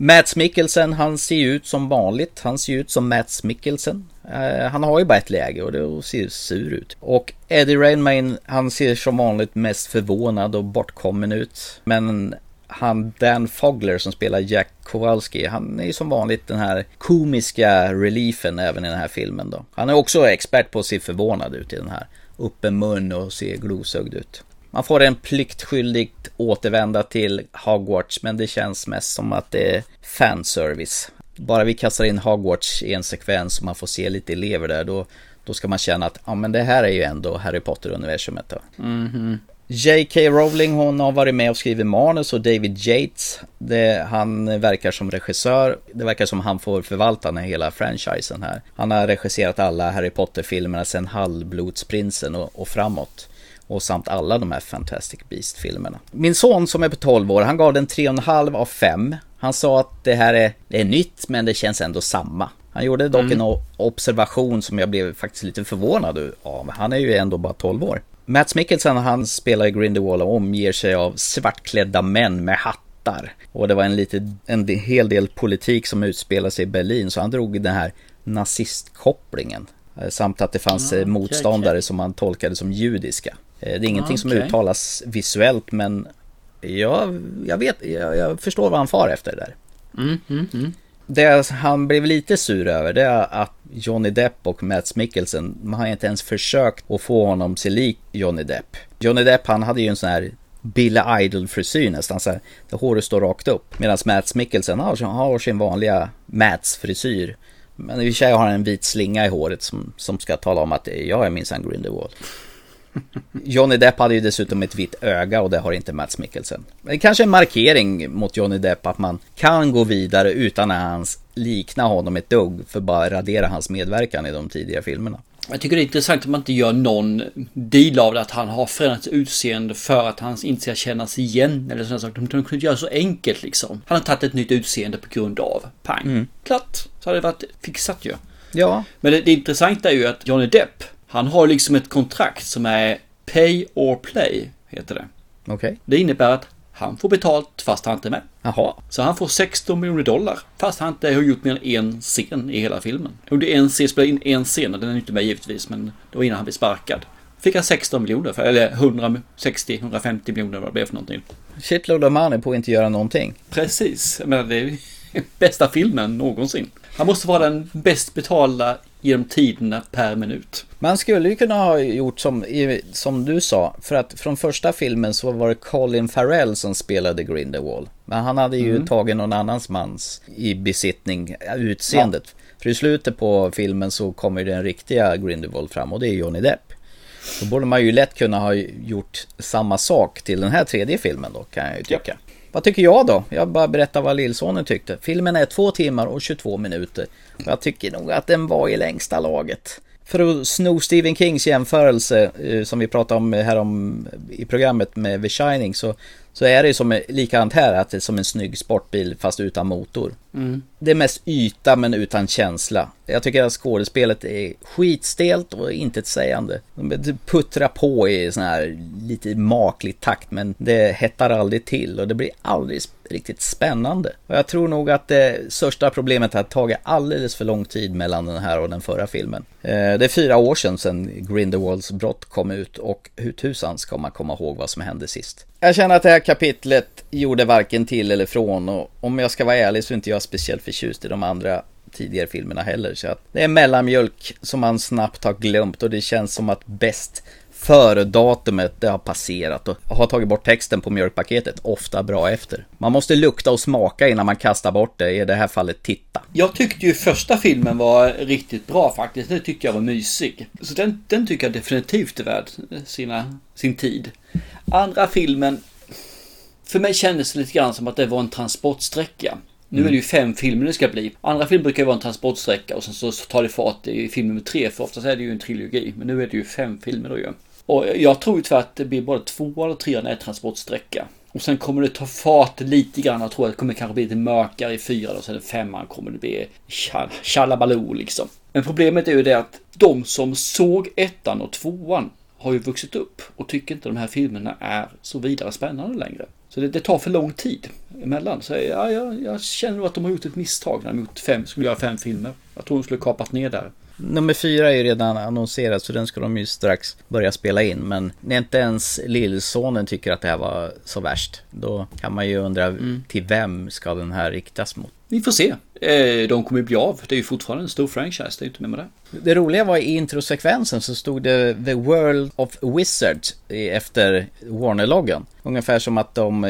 Mats Mikkelsen, han ser ju ut som vanligt. Han ser ju ut som Mats Mikkelsen. Eh, han har ju bara ett läge och det ser sur ut. Och Eddie Redmayne, han ser som vanligt mest förvånad och bortkommen ut. Men han Dan Fogler som spelar Jack Kowalski, han är ju som vanligt den här komiska reliefen även i den här filmen då. Han är också expert på att se förvånad ut i den här. Öppen mun och se glosögd ut. Man får en pliktskyldigt återvända till Hogwarts men det känns mest som att det är fanservice. Bara vi kastar in Hogwarts i en sekvens och man får se lite elever där då, då ska man känna att ja men det här är ju ändå Harry Potter-universumet då. -hmm. J.K. Rowling hon har varit med och skrivit manus och David Yates, det, han verkar som regissör. Det verkar som han får förvalta den hela franchisen här. Han har regisserat alla Harry Potter-filmerna sedan Halvblodsprinsen och, och framåt. Och samt alla de här Fantastic Beast-filmerna. Min son som är på 12 år, han gav den 3,5 av 5. Han sa att det här är, det är nytt men det känns ändå samma. Han gjorde dock Mm. en observation som jag blev faktiskt lite förvånad av. Han är ju ändå bara 12 år. Mats Mikkelsen han spelar i Grindelwald och omger sig av svartklädda män med hattar. Och det var en, lite, en hel del politik som utspelade sig i Berlin så han drog den här nazistkopplingen. Eh, Samt att det fanns okej, motståndare som man tolkade som judiska. Eh, Det är ingenting som Okej. uttalas visuellt men jag, jag vet, jag, jag förstår vad han far efter där. Mm, mm, mm. Det han blev lite sur över det är att Johnny Depp och Mats Mikkelsen, man har inte ens försökt att få honom se lik Johnny Depp. Johnny Depp han hade ju en sån här Billy Idol-frisyr nästan så här, där håret står rakt upp. Medan Mats Mikkelsen har, har sin vanliga Mats-frisyr. Men i och för sig har han en vit slinga i håret som, som ska tala om att jag är minsann Grindelwald. Johnny Depp hade ju dessutom ett vitt öga och det har inte Mats Mikkelsen. Det är kanske en markering mot Johnny Depp att man kan gå vidare utan att hans likna honom ett dugg för bara radera hans medverkan i de tidigare filmerna. Jag tycker det är intressant att man inte gör någon deal av det att han har förändrat utseende för att han inte ska kännas igen eller sådana saker. De kunde inte göra så enkelt liksom. Han har tagit ett nytt utseende på grund av pang. Mm. Klart, så hade det varit fixat ju. Ja. Men det, det intressanta är ju att Johnny Depp Han har liksom ett kontrakt som är Pay or Play, heter det. Okej. Det innebär att han får betalt fast han inte är med. Jaha. Så han får 16 miljoner dollar fast han inte har gjort mer än en scen i hela filmen. Under en scen, spelade in en scen och den är inte med givetvis men det var innan han blev sparkad. Fick han 16 miljoner för, eller 160-150 miljoner vad det blev för någonting. Shitload of money på att inte göra någonting. Precis, menar det är <laughs> bästa filmen någonsin. Han måste vara den bäst betalda genom tiderna per minut. Man skulle ju kunna ha gjort som, som du sa, för att från första filmen så var det Colin Farrell som spelade Grindelwald. Men han hade ju Mm. tagit någon annans mans i besittning, utseendet. För i slutet på filmen så kommer den riktiga Grindelwald fram och det är Johnny Depp. Då borde man ju lätt kunna ha gjort samma sak till den här tredje filmen då, kan jag ju tycka. Vad tycker jag då? Jag bara berättar vad lillsonen tyckte. Filmen är två timmar och 22 minuter. Jag tycker nog att den var i längsta laget. För att sno Stephen Kings jämförelse eh, som vi pratade om här om i programmet med The Shining så, så är det ju som likadant här att det är som en snygg sportbil fast utan motor. Mm. Det är mest yta men utan känsla. Jag tycker att skådespelet är skitstelt och intetsägande. De puttrar på i sån här lite maklig takt men det hettar aldrig till och det blir aldrig riktigt spännande. Och jag tror nog att det största problemet har tagit alldeles för lång tid mellan den här och den förra filmen. Eh, Det är fyra år sedan, sedan Grindelwalds brott kom ut och hur tusan ska man komma ihåg vad som hände sist? Jag känner att det här kapitlet gjorde varken till eller från och om jag ska vara ärlig så är inte jag speciellt förtjust i de andra tidigare filmerna heller. Så att det är mellanmjölk som man snabbt har glömt och det känns som att bäst före datumet det har passerat och har tagit bort texten på mjölkpaketet, ofta bra efter. Man måste lukta och smaka innan man kastar bort det, i det här fallet titta. Jag tyckte ju första filmen var riktigt bra faktiskt. Det tyckte jag var mysig. Så den, den tycker jag definitivt är värd sina, sin tid. Andra filmen, för mig kändes det lite grann som att det var en transportsträcka. Nu är det ju fem filmer det ska bli. Andra filmer brukar ju vara en transportsträcka och sen så tar det fart i film nummer tre. För oftast är det ju en trilogi. Men nu är det ju fem filmer då ju. Och jag tror ju tyvärr att det blir både två eller tre när transportsträcka. Och sen kommer det ta fart lite grann. Jag tror att det kommer kanske bli lite mörkare i fyran och sen i femman kommer det bli tjallabaloo liksom. Men problemet är ju det att de som såg ettan och tvåan har ju vuxit upp och tycker inte de här filmerna är så vidare spännande längre. Så det, det tar för lång tid emellan. Så ja, jag, jag känner nog att de har gjort ett misstag när de gjort fem, skulle göra fem filmer. Jag tror de skulle kapat ner där. Nummer fyra är ju redan annonserad så den ska de ju strax börja spela in. Men när inte ens lillsonen tycker att det här var så värst. Då kan man ju undra till vem ska den här riktas mot? Vi får se. Eh, De kommer ju bli av. Det är ju fortfarande en stor franchise. Det är ju inte med med det. Det roliga var i introsekvensen så stod det The World of Wizards efter Warner-loggan. Ungefär som att de,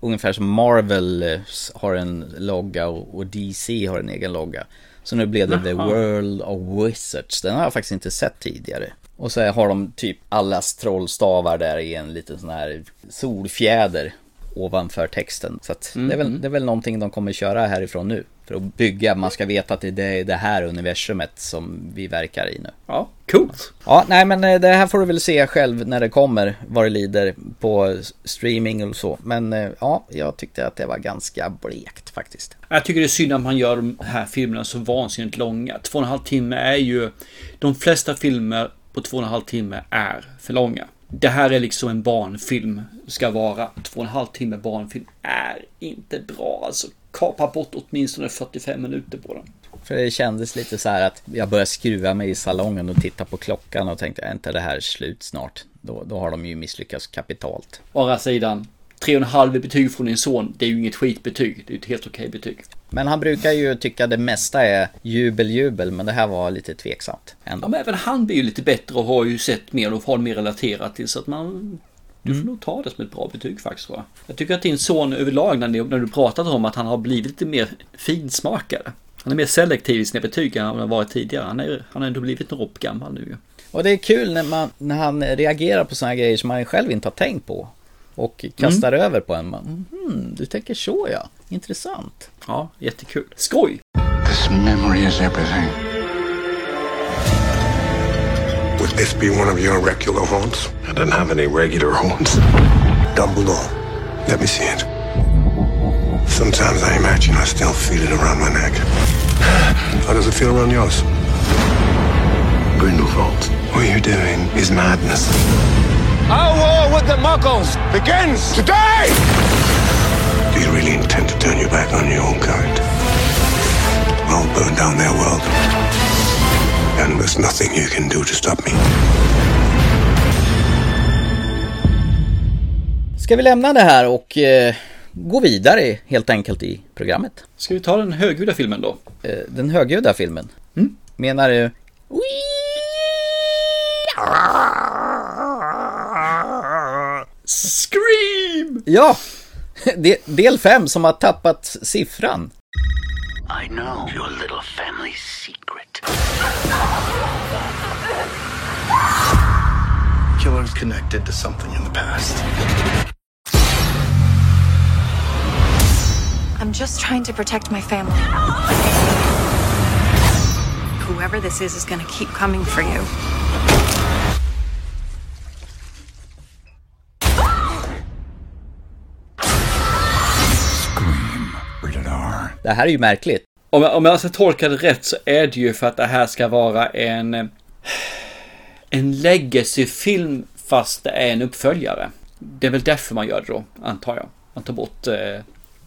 ungefär som Marvel eh, har en logga och DC har en egen logga. Så nu blev det The Jaha. World of Wizards. Den har jag faktiskt inte sett tidigare. Och så har de typ allas trollstavar där i en liten sån här solfjäder ovanför texten. Så att det, är väl, Mm. det är väl någonting de kommer köra härifrån nu. För att bygga, man ska veta att det är det här universumet som vi verkar i nu. Ja, coolt. Ja, nej men eh, det här får du väl se själv när det kommer, vad det lider på streaming och så. Men eh, ja, jag tyckte att det var ganska blekt faktiskt. Jag tycker det är synd att man gör de här filmerna så vansinnigt långa. Två och en halv timme är ju... De flesta filmer på två och en halv timme är för långa. Det här är liksom en barnfilm ska vara. Två och en halv timme barnfilm är inte bra. Alltså kapa bort åtminstone 45 minuter på den. För det kändes lite så här att jag började skruva mig i salongen och titta på klockan och tänkte, är inte det här slut snart? Då, då har de ju misslyckats kapitalt. Å andra sidan, tre och en halv betyg från din son, det är ju inget skitbetyg. Det är ett helt okej betyg. Men han brukar ju tycka det mesta är jubel, jubel, men det här var lite tveksamt. Ändå. Ja, men även han blir ju lite bättre och har ju sett mer och har mer relaterat till så att man du får nog ta det som ett bra betyg faktiskt tror jag. Jag tycker att din son överlag när, ni, när du pratat om att han har blivit lite mer finsmakare. Han är mer selektiv i sina betyg än han har varit tidigare. Han, är, han har ändå blivit några år gammal nu. Och det är kul när, man, när han reagerar på sådana grejer som man själv inte har tänkt på. Och kastar över på en. Man, hmm, du tänker så ja. Intressant. Ja, jättekul. Skoj! This memory is everything. Would this be one of your regular haunts? I don't have any regular haunts. Down below. Let me see it. Sometimes I imagine I still feel it around my neck. How does it feel around yours? Grindelwald. What you're doing is madness. Our war with the Muggles begins today! Do you really intend to turn your back on your own kind? I'll burn down their world. And there's nothing you can do to stop me. Ska vi lämna det här och eh, gå vidare helt enkelt i programmet? Ska vi ta den högljudda filmen då? Eh, den högljudda filmen? Mm. Menar du? Scream! Ja! De- <laughs> Del 5 som har tappat siffran. I know your little family secret. Killer's connected to something in the past. I'm just trying to protect my family. Whoever this is is gonna keep coming for you. Det här är ju märkligt. Om jag, om jag ska tolka det rätt så är det ju för att det här ska vara en... En legacy-film fast det är en uppföljare. Det är väl därför man gör det då, antar jag. Man tar bort eh,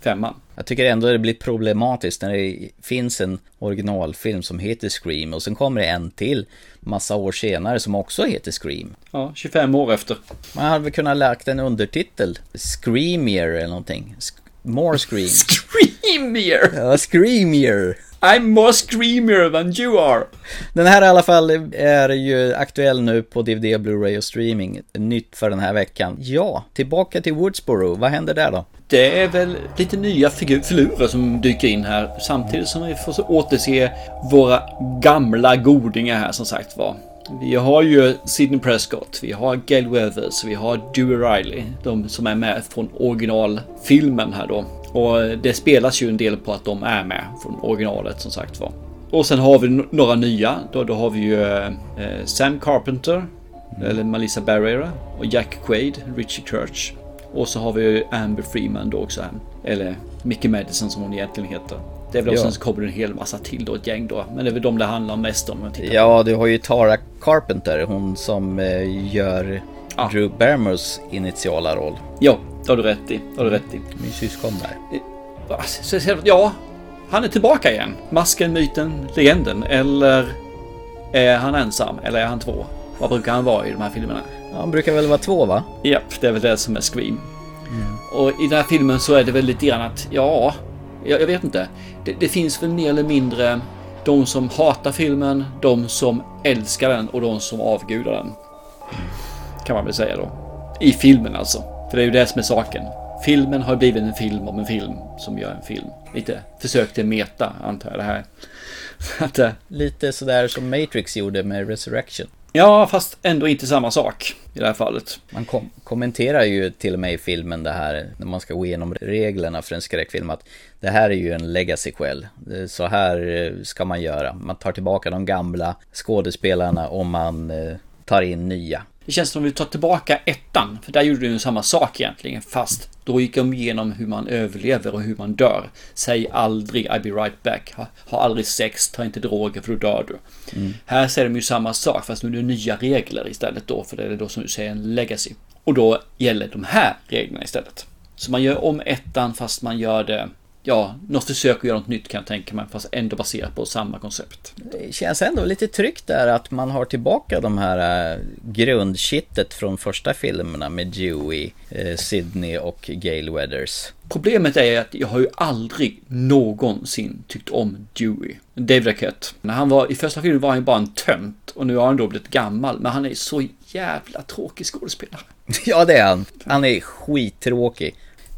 femman. Jag tycker ändå det blir problematiskt när det finns en originalfilm som heter Scream och sen kommer det en till massa år senare som också heter Scream. Ja, 25 år efter. Man hade väl kunnat lagt en undertitel. Screamier eller någonting. More Scream. <laughs> Screamier! Ja, Screamier. I'm more screamier than you are! Den här i alla fall är ju aktuell nu på DVD, Blu-ray och streaming. Nytt för den här veckan. Ja, tillbaka till Woodsboro. Vad händer där då? Det är väl lite nya figur, filurer som dyker in här samtidigt som vi får återse våra gamla godingar här som sagt var. Vi har ju Sidney Prescott, vi har Gail Weathers, vi har Dewey Riley. De som är med från originalfilmen här då. Och det spelas ju en del på att de är med från originalet som sagt var. Och sen har vi några nya. Då, då har vi ju eh, Sam Carpenter, eller Melissa Barrera och Jack Quaid, Richie Church. Och så har vi Amber Freeman då också. Eller Mickey Madison som hon egentligen heter. Det är väl Ja. också så kommer det en hel massa till då, ett gäng då. Men det är väl de det handlar mest om. Ja, du har ju Tara Carpenter, hon som eh, gör Drew Barrymores initiala roll. Ja, det har du rätt i. Det har du rätt i. Min syskon där. Så- Ja, han är tillbaka igen. Masken, myten, legenden. Eller är han ensam? Eller är han två? Vad brukar han vara i de här filmerna? Ja, han brukar väl vara två va? Japp, det är väl det som är Scream. Och i den här filmen så är det väl lite grann att, ja, jag, jag vet inte. Det, det finns väl mer eller mindre de som hatar filmen, de som älskar den och de som avgudar den. Kan man väl säga då. I filmen alltså. För det är ju det som är saken. Filmen har blivit en film om en film som gör en film. Lite försök till meta, antar jag det här. <laughs> Att, eh, Lite sådär som Matrix gjorde med Resurrection ja, fast ändå inte samma sak i det här fallet. Man kom- kommenterar ju till och med i filmen det här när man ska gå igenom reglerna för en skräckfilm att det här är ju en legacy quell. Så här eh, ska man göra. Man tar tillbaka de gamla skådespelarna och man eh, tar in nya. Det känns som att vi tar tillbaka ettan, för där gjorde ju samma sak egentligen, fast då gick de igenom hur man överlever och hur man dör. Säg aldrig I'll be right back, ha, ha aldrig sex, ta inte droger för då dör du. Mm. Här säger de ju samma sak, fast nu är det nya regler istället då, för det är då som du säger en legacy. Och då gäller de här reglerna istället. Så man gör om ettan fast man gör det, ja, något försök att göra något nytt kan jag tänka mig, fast ändå baserat på samma koncept. Det känns ändå lite tryggt där att man har tillbaka de här eh, grundkittet från första filmerna med Dewey, eh, Sydney och Gail Weathers. Problemet är att jag har ju aldrig någonsin tyckt om Dewey. David Arquette. När han var i första filmen var han bara en tönt och nu har han då blivit gammal. Men han är så jävla tråkig skådespelare. <laughs> Ja, det är han. Han är skittråkig.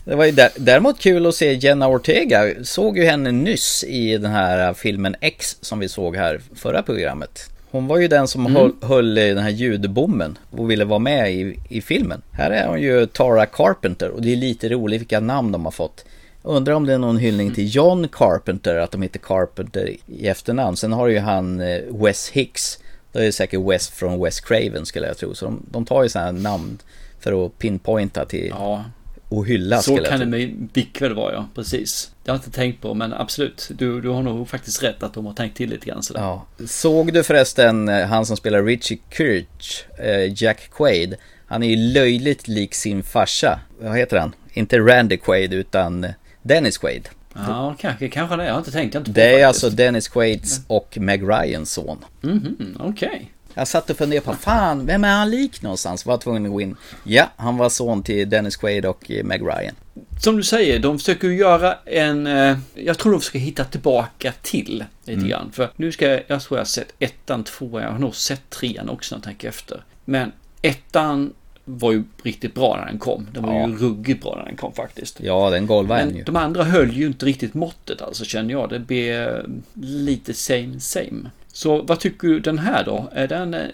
Det var ju där, däremot kul att se Jenna Ortega. Såg ju henne nyss i den här filmen X som vi såg här förra programmet. Hon var ju den som Mm. höll, höll i den här ljudbommen och ville vara med i, i filmen. Här är hon ju Tara Carpenter och det är lite roligt vilka namn de har fått. Undrar om det är någon hyllning till John Carpenter, att de heter Carpenter i efternamn. Sen har ju han eh, Wes Hicks. Det är säkert Wes från Wes Craven skulle jag tro. Så de, de tar ju sådana här namn för att pinpointa till Ja. Och hyllas Så kan det mycket väl vara, ja. Precis. Det har jag inte tänkt på, men absolut. Du, du har nog faktiskt rätt att de har tänkt till lite grann sådär. Ja. Såg du förresten eh, han som spelar Richie Kirch, eh, Jack Quaid? Han är ju löjligt lik sin farsa. Vad heter han? Inte Randy Quaid utan Dennis Quaid. Ja, kanske, kanske det. Jag har inte tänkt. Jag har inte Det är faktiskt. alltså Dennis Quaids och Meg Ryans son. Mhm, okej. Jag satt och funderade på, fan, vem är han lik någonstans? Var tvungen att gå in. Ja, han var son till Dennis Quaid och eh, Meg Ryan. Som du säger, de försöker göra en... Eh, jag tror de försöker hitta tillbaka till lite Mm. grann. För nu ska jag... Jag tror jag har sett ettan, tvåan, jag har nog sett trean också när jag tänker efter. Men ettan var ju riktigt bra när den kom. Den var Ja. ju ruggigt bra när den kom faktiskt. Ja, den golvade en Men ju. de andra höll ju inte riktigt måttet alltså känner jag. Det blev lite same same. Så vad tycker du den här då? Är den eh,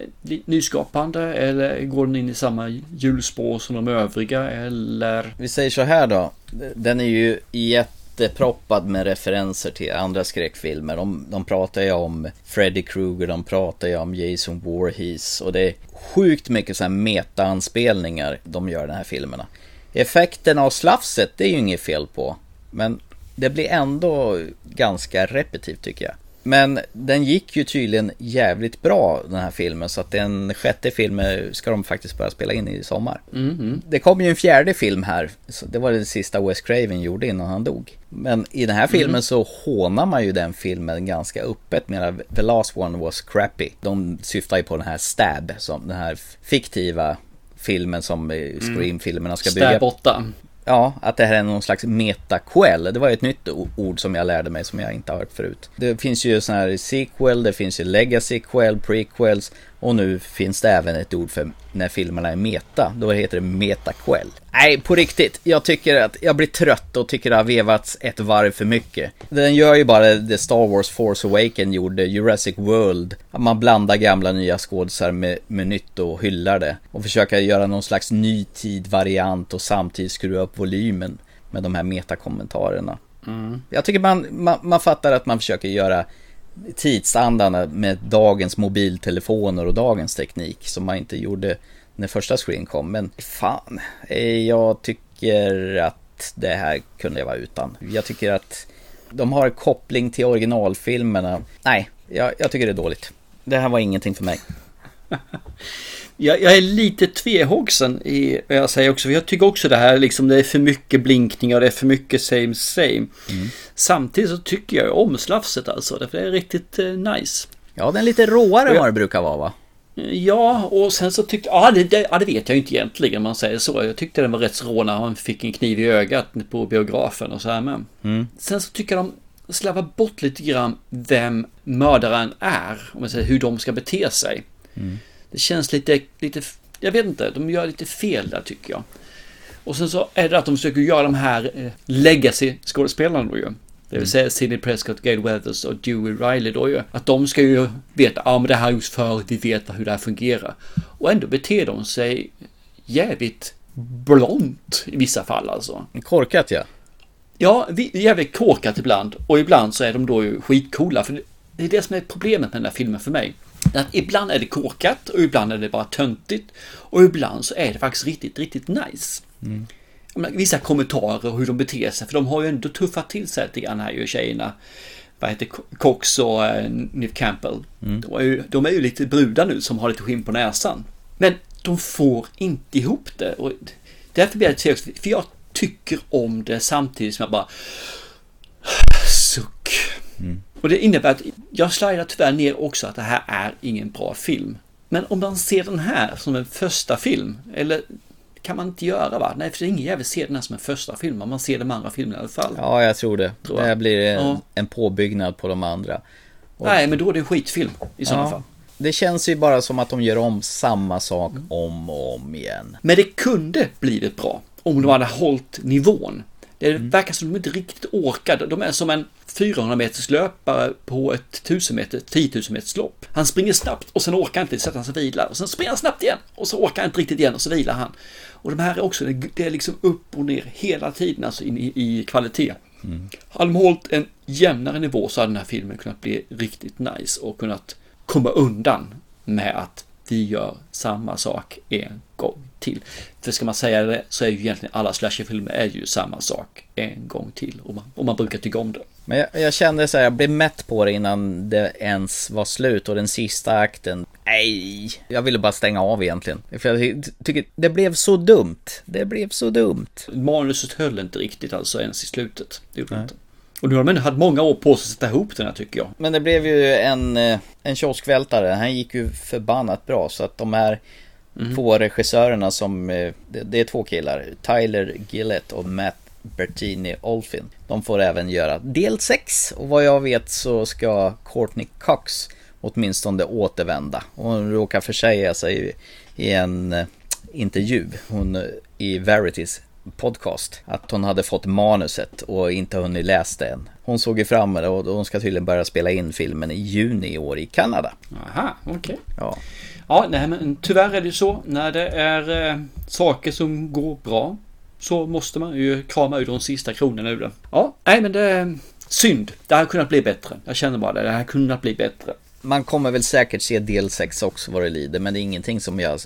nyskapande eller går den in i samma hjulspår som de övriga eller? Vi säger så här då. Den är ju jätteproppad med referenser till andra skräckfilmer. De, de pratar ju om Freddy Krueger, de pratar ju om Jason Voorhees och det är sjukt mycket så här meta-anspelningar de gör i de här filmerna. Effekten av slafset, det är ju inget fel på. Men det blir ändå ganska repetitivt tycker jag. Men den gick ju tydligen jävligt bra den här filmen så att den sjätte filmen ska de faktiskt börja spela in i sommar. Mhm. Det kom ju en fjärde film här. Så det var det sista Wes Craven gjorde innan han dog. Men i den här filmen Mm. så hånar man ju den filmen ganska öppet. Medan The Last One was crappy. De syftar ju på den här Stab, som den här fiktiva filmen som eh, Scream-filmerna ska bygga. Stab 8. Ja, att det här är någon slags metaquel. Det var ju ett nytt ord som jag lärde mig som jag inte har hört förut. Det finns ju sådana här sequel, det finns ju legacy quel, prequels och nu finns det även ett ord för när filmerna är meta. Då heter det metaquel. Nej, på riktigt. Jag tycker att jag blir trött och tycker det har vevats ett varv för mycket. Den gör ju bara det Star Wars Force Awaken gjorde, Jurassic World. Att man blandar gamla nya skådisar med, med nytt och hyllar det. Och försöka göra någon slags ny tid-variant och samtidigt skruva upp volymen med de här metakommentarerna. Mm. Jag tycker man, man, man fattar att man försöker göra tidsandan med dagens mobiltelefoner och dagens teknik som man inte gjorde när första screen kom. Men fan, eh, jag tycker att det här kunde jag vara utan. Jag tycker att de har koppling till originalfilmerna. Nej, jag, jag tycker det är dåligt. Det här var ingenting för mig. <laughs> Jag, jag är lite tvehågsen i vad jag säger också. För jag tycker också det här liksom det är för mycket blinkningar det är för mycket same same. Samtidigt så tycker jag om slafset alltså. För det är riktigt eh, nice. Ja, den är lite råare än vad det brukar vara va? Ja, och sen så tyckte ja det, det, ja, det vet jag ju inte egentligen om man säger så. Jag tyckte den var rätt rå när han fick en kniv i ögat på biografen och så här med. Mm. Sen så tycker jag de slarvar bort lite grann vem mördaren är. Om man säger hur de ska bete sig. Mm. Det känns lite, lite, jag vet inte, de gör lite fel där tycker jag. Och sen så är det att de försöker göra de här eh, legacy-skådespelarna då ju. Det vill säga Sidney Prescott, Gail Weathers och Dewey Riley då ju. Att de ska ju veta, ja men det här gjorts förut, vi vet hur det här fungerar. Och ändå beter de sig jävligt blont i vissa fall alltså. Korkat ja. Ja, jävligt korkat ibland. Och ibland så är de då ju skitcoola. För det är det som är problemet med den här filmen för mig. Att ibland är det korkat och ibland är det bara töntigt. Och ibland så är det faktiskt riktigt, riktigt nice. Menar, Vissa kommentarer och hur de beter sig. För de har ju ändå tuffat till sig lite grann här ju tjejerna. Vad heter Co- Cox och eh, Neve Campbell. De, är ju, de är ju lite brudar nu som har lite skinn på näsan. Men de får inte ihop det. Och därför blir jag lite tvek, För jag tycker om det samtidigt som jag bara <sighs> suck. Och det innebär att jag slidar tyvärr ner också att det här är ingen bra film. Men om man ser den här som en första film, eller kan man inte göra va? Nej, för det är ingen jävel ser den här som en första film, man ser de andra filmerna i alla fall. Ja, jag tror det. Tror det här jag. blir en, Ja. en påbyggnad på de andra. Och- Nej, men då är det en skitfilm i sådana Ja. fall. Det känns ju bara som att de gör om samma sak om och om igen. Men det kunde blivit bra om de hade hållit nivån. Det verkar som de inte riktigt orkar. De är som en 400 meters löpare på ett 1000 meter, 10 000 meters lopp. Han springer snabbt och sen orkar han inte, sätter han sig och vilar. Och sen springer han snabbt igen och så orkar han inte riktigt igen och så vilar han. Och de här är också, det är liksom upp och ner hela tiden alltså in i, i kvalitet. Hade de hållit en jämnare nivå så hade den här filmen kunnat bli riktigt nice och kunnat komma undan med att vi gör samma sak en gång till. För ska man säga det så är ju egentligen alla slasherfilmer är ju samma sak en gång till. Och man, och man brukar tycka om det. Men jag, jag kände så här, jag blev mätt på det innan det ens var slut och den sista akten, nej, jag ville bara stänga av egentligen. För jag ty- tycker det blev så dumt. Det blev så dumt. Manuset höll inte riktigt alltså ens i slutet. Det gjorde det inte. Och nu har de haft många år på sig att sätta ihop den här tycker jag. Men det blev ju en, eh, en kioskvältare. Han gick ju förbannat bra. Så att de här två regissörerna som, eh, det, det är två killar. Tyler Gillett och Matt Bertini Olfin. De får även göra del 6. Och vad jag vet så ska Courtney Cox åtminstone återvända. Och hon råkar försäga sig i en eh, intervju. Hon eh, i Verities podcast. Att hon hade fått manuset och inte hunnit läsa det än. Hon såg ju fram emot och hon ska tydligen börja spela in filmen i juni i år i Kanada. Aha, okej. Ja. Ja, nej men tyvärr är det så. När det är eh, saker som går bra så måste man ju krama ur de sista kronorna ur det. Ja, nej men det är synd. Det hade kunnat bli bättre. Jag känner bara det. Det hade kunnat bli bättre. Man kommer väl säkert se del 6 också vad det lider, men det är ingenting som jag...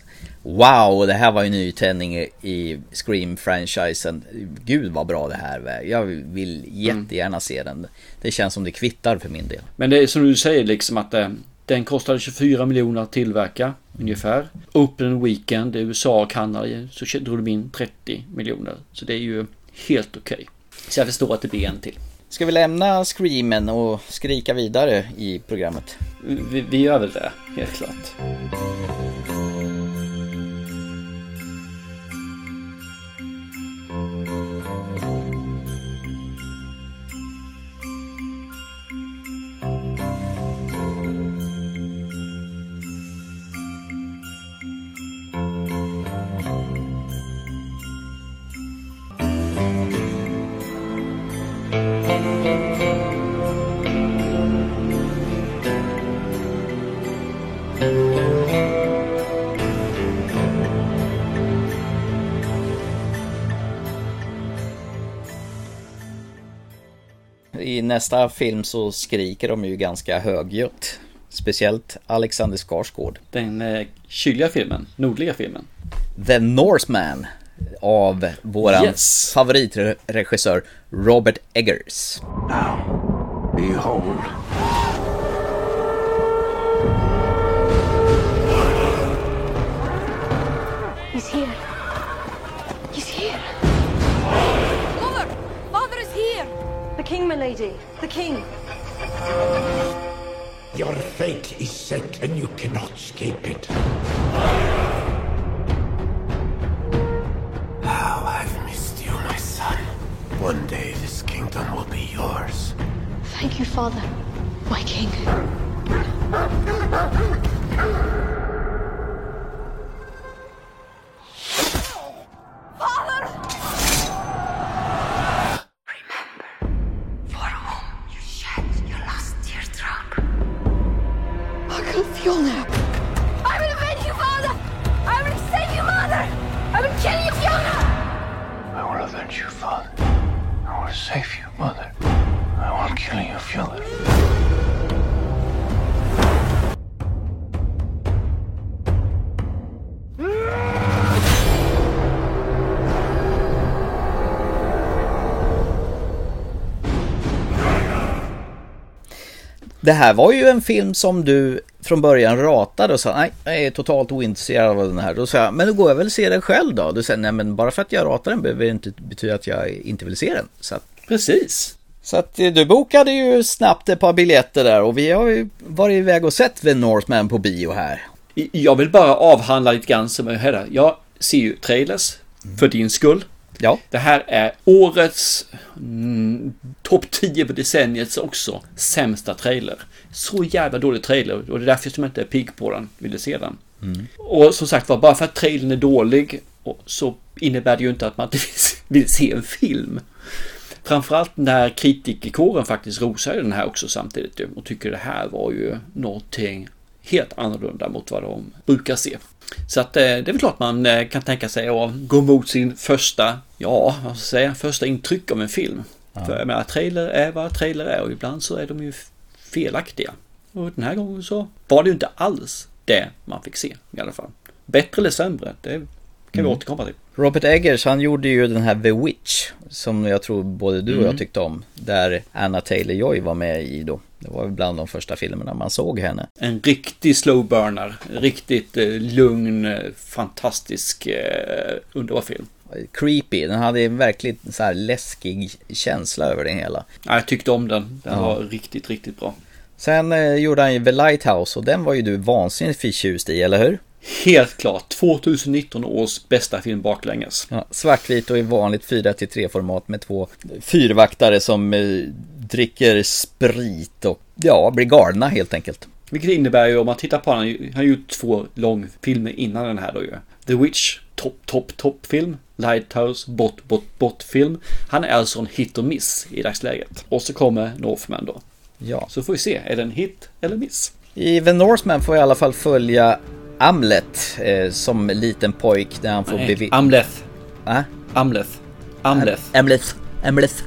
Wow, det här var ju nytändning i- Scream-franchisen. Gud vad bra det här var. Jag vill jättegärna se den. Det känns som det kvittar för min del. Men det är som du säger liksom att eh, den kostade 24 miljoner att tillverka ungefär. Open Weekend i USA och Kanada så drog de in 30 miljoner. Så det är ju helt okej. Så jag förstår att det blir en till. Ska vi lämna Screamen och skrika vidare i programmet? Vi, vi gör väl det, helt klart. Nästa film så skriker de ju ganska högljutt. Speciellt Alexander Skarsgård. Den eh, kyliga filmen, nordliga filmen. The Northman av våran Yes. favoritregissör Robert Eggers. Behold. King, my lady. The king. Your fate is set and you cannot escape it. How I've missed you, my son. One day this kingdom will be yours. Thank you, father. My king. Father! I can feel now. I will avenge you, father! I will save you, mother! I will kill you, Fiona! I will avenge you, father. I will save you, mother. I will kill you, Fiona. Det här var ju en film som du från början ratade och sa nej, jag är totalt ointresserad av den här. Då sa jag, men då går jag väl se den själv då. Du säger, nej men bara för att jag ratar den behöver det inte betyda att jag inte vill se den. Så att, Precis. Så att eh, du bokade ju snabbt ett par biljetter där och vi har ju varit iväg och sett The Northman på bio här. Jag vill bara avhandla lite grann som jag. Jag ser ju trailers för din skull. Ja. Det här är årets mm, topp 10 på decenniets också sämsta trailer. Så jävla dålig trailer och det är därför som jag inte är pigg på den, ville se den. Mm. Och som sagt var, bara för att trailern är dålig så innebär det ju inte att man inte vill, se en film. Framförallt när kritikerkåren faktiskt rosar den här också samtidigt och tycker det här var ju någonting helt annorlunda mot vad de brukar se. Så att eh, det är väl klart man eh, kan tänka sig att gå mot sin första, ja, vad ska jag säga, första intryck av en film. För jag menar, trailer är vad trailer är och ibland så är de ju felaktiga. Och den här gången så var det ju inte alls det man fick se i alla fall. Bättre eller sämre, det Kan vi Mm. återkomma till. Robert Eggers, han gjorde ju den här The Witch, som jag tror både du och Mm. jag tyckte om, där Anna Taylor-Joy var med i då. Det var bland de första filmerna man såg henne. En riktig slow burner. Riktigt eh, lugn, eh, fantastisk, eh, underbar film. Creepy, den hade en verkligt så här läskig känsla över det hela. Ja, jag tyckte om den. Den Ja. var riktigt, riktigt bra. Sen eh, gjorde han ju The Lighthouse och den var ju du vansinnigt förtjust i, eller hur? Helt klart. 2019 års bästa film baklänges. Ja, svartvit och i vanligt 4-3 format med två fyrvaktare som eh, dricker sprit och ja, blir galna helt enkelt. Vilket innebär ju om man tittar på honom, han har gjort två långfilmer innan den här då ju. The Witch, topp, topp, topp film. Lighthouse, bot, bot, bot film. Han är alltså en hit och miss i dagsläget. Och så kommer Northman då. Ja. Så får vi se, är det en hit eller miss? I The Northman får jag i alla fall följa Amlet eh, som liten pojk när han får Nej, bevi... Amleth. Va? Amleth. Amleth. Amleth. Amleth.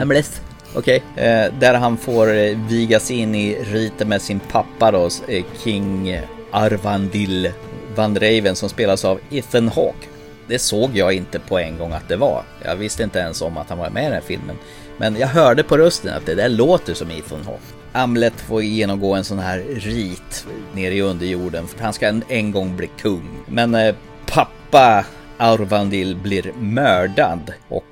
Amleth. Okej. Eh, där han får eh, vigas in i riten med sin pappa då, eh, King Arvandil Van Raven som spelas av Ethan Hawke. Det såg jag inte på en gång att det var. Jag visste inte ens om att han var med i den här filmen. Men jag hörde på rösten att det där låter som Ethan Hawke. Amlet får genomgå en sån här rit nere i underjorden för han ska en, en gång bli kung. Men eh, pappa Arvandil blir mördad och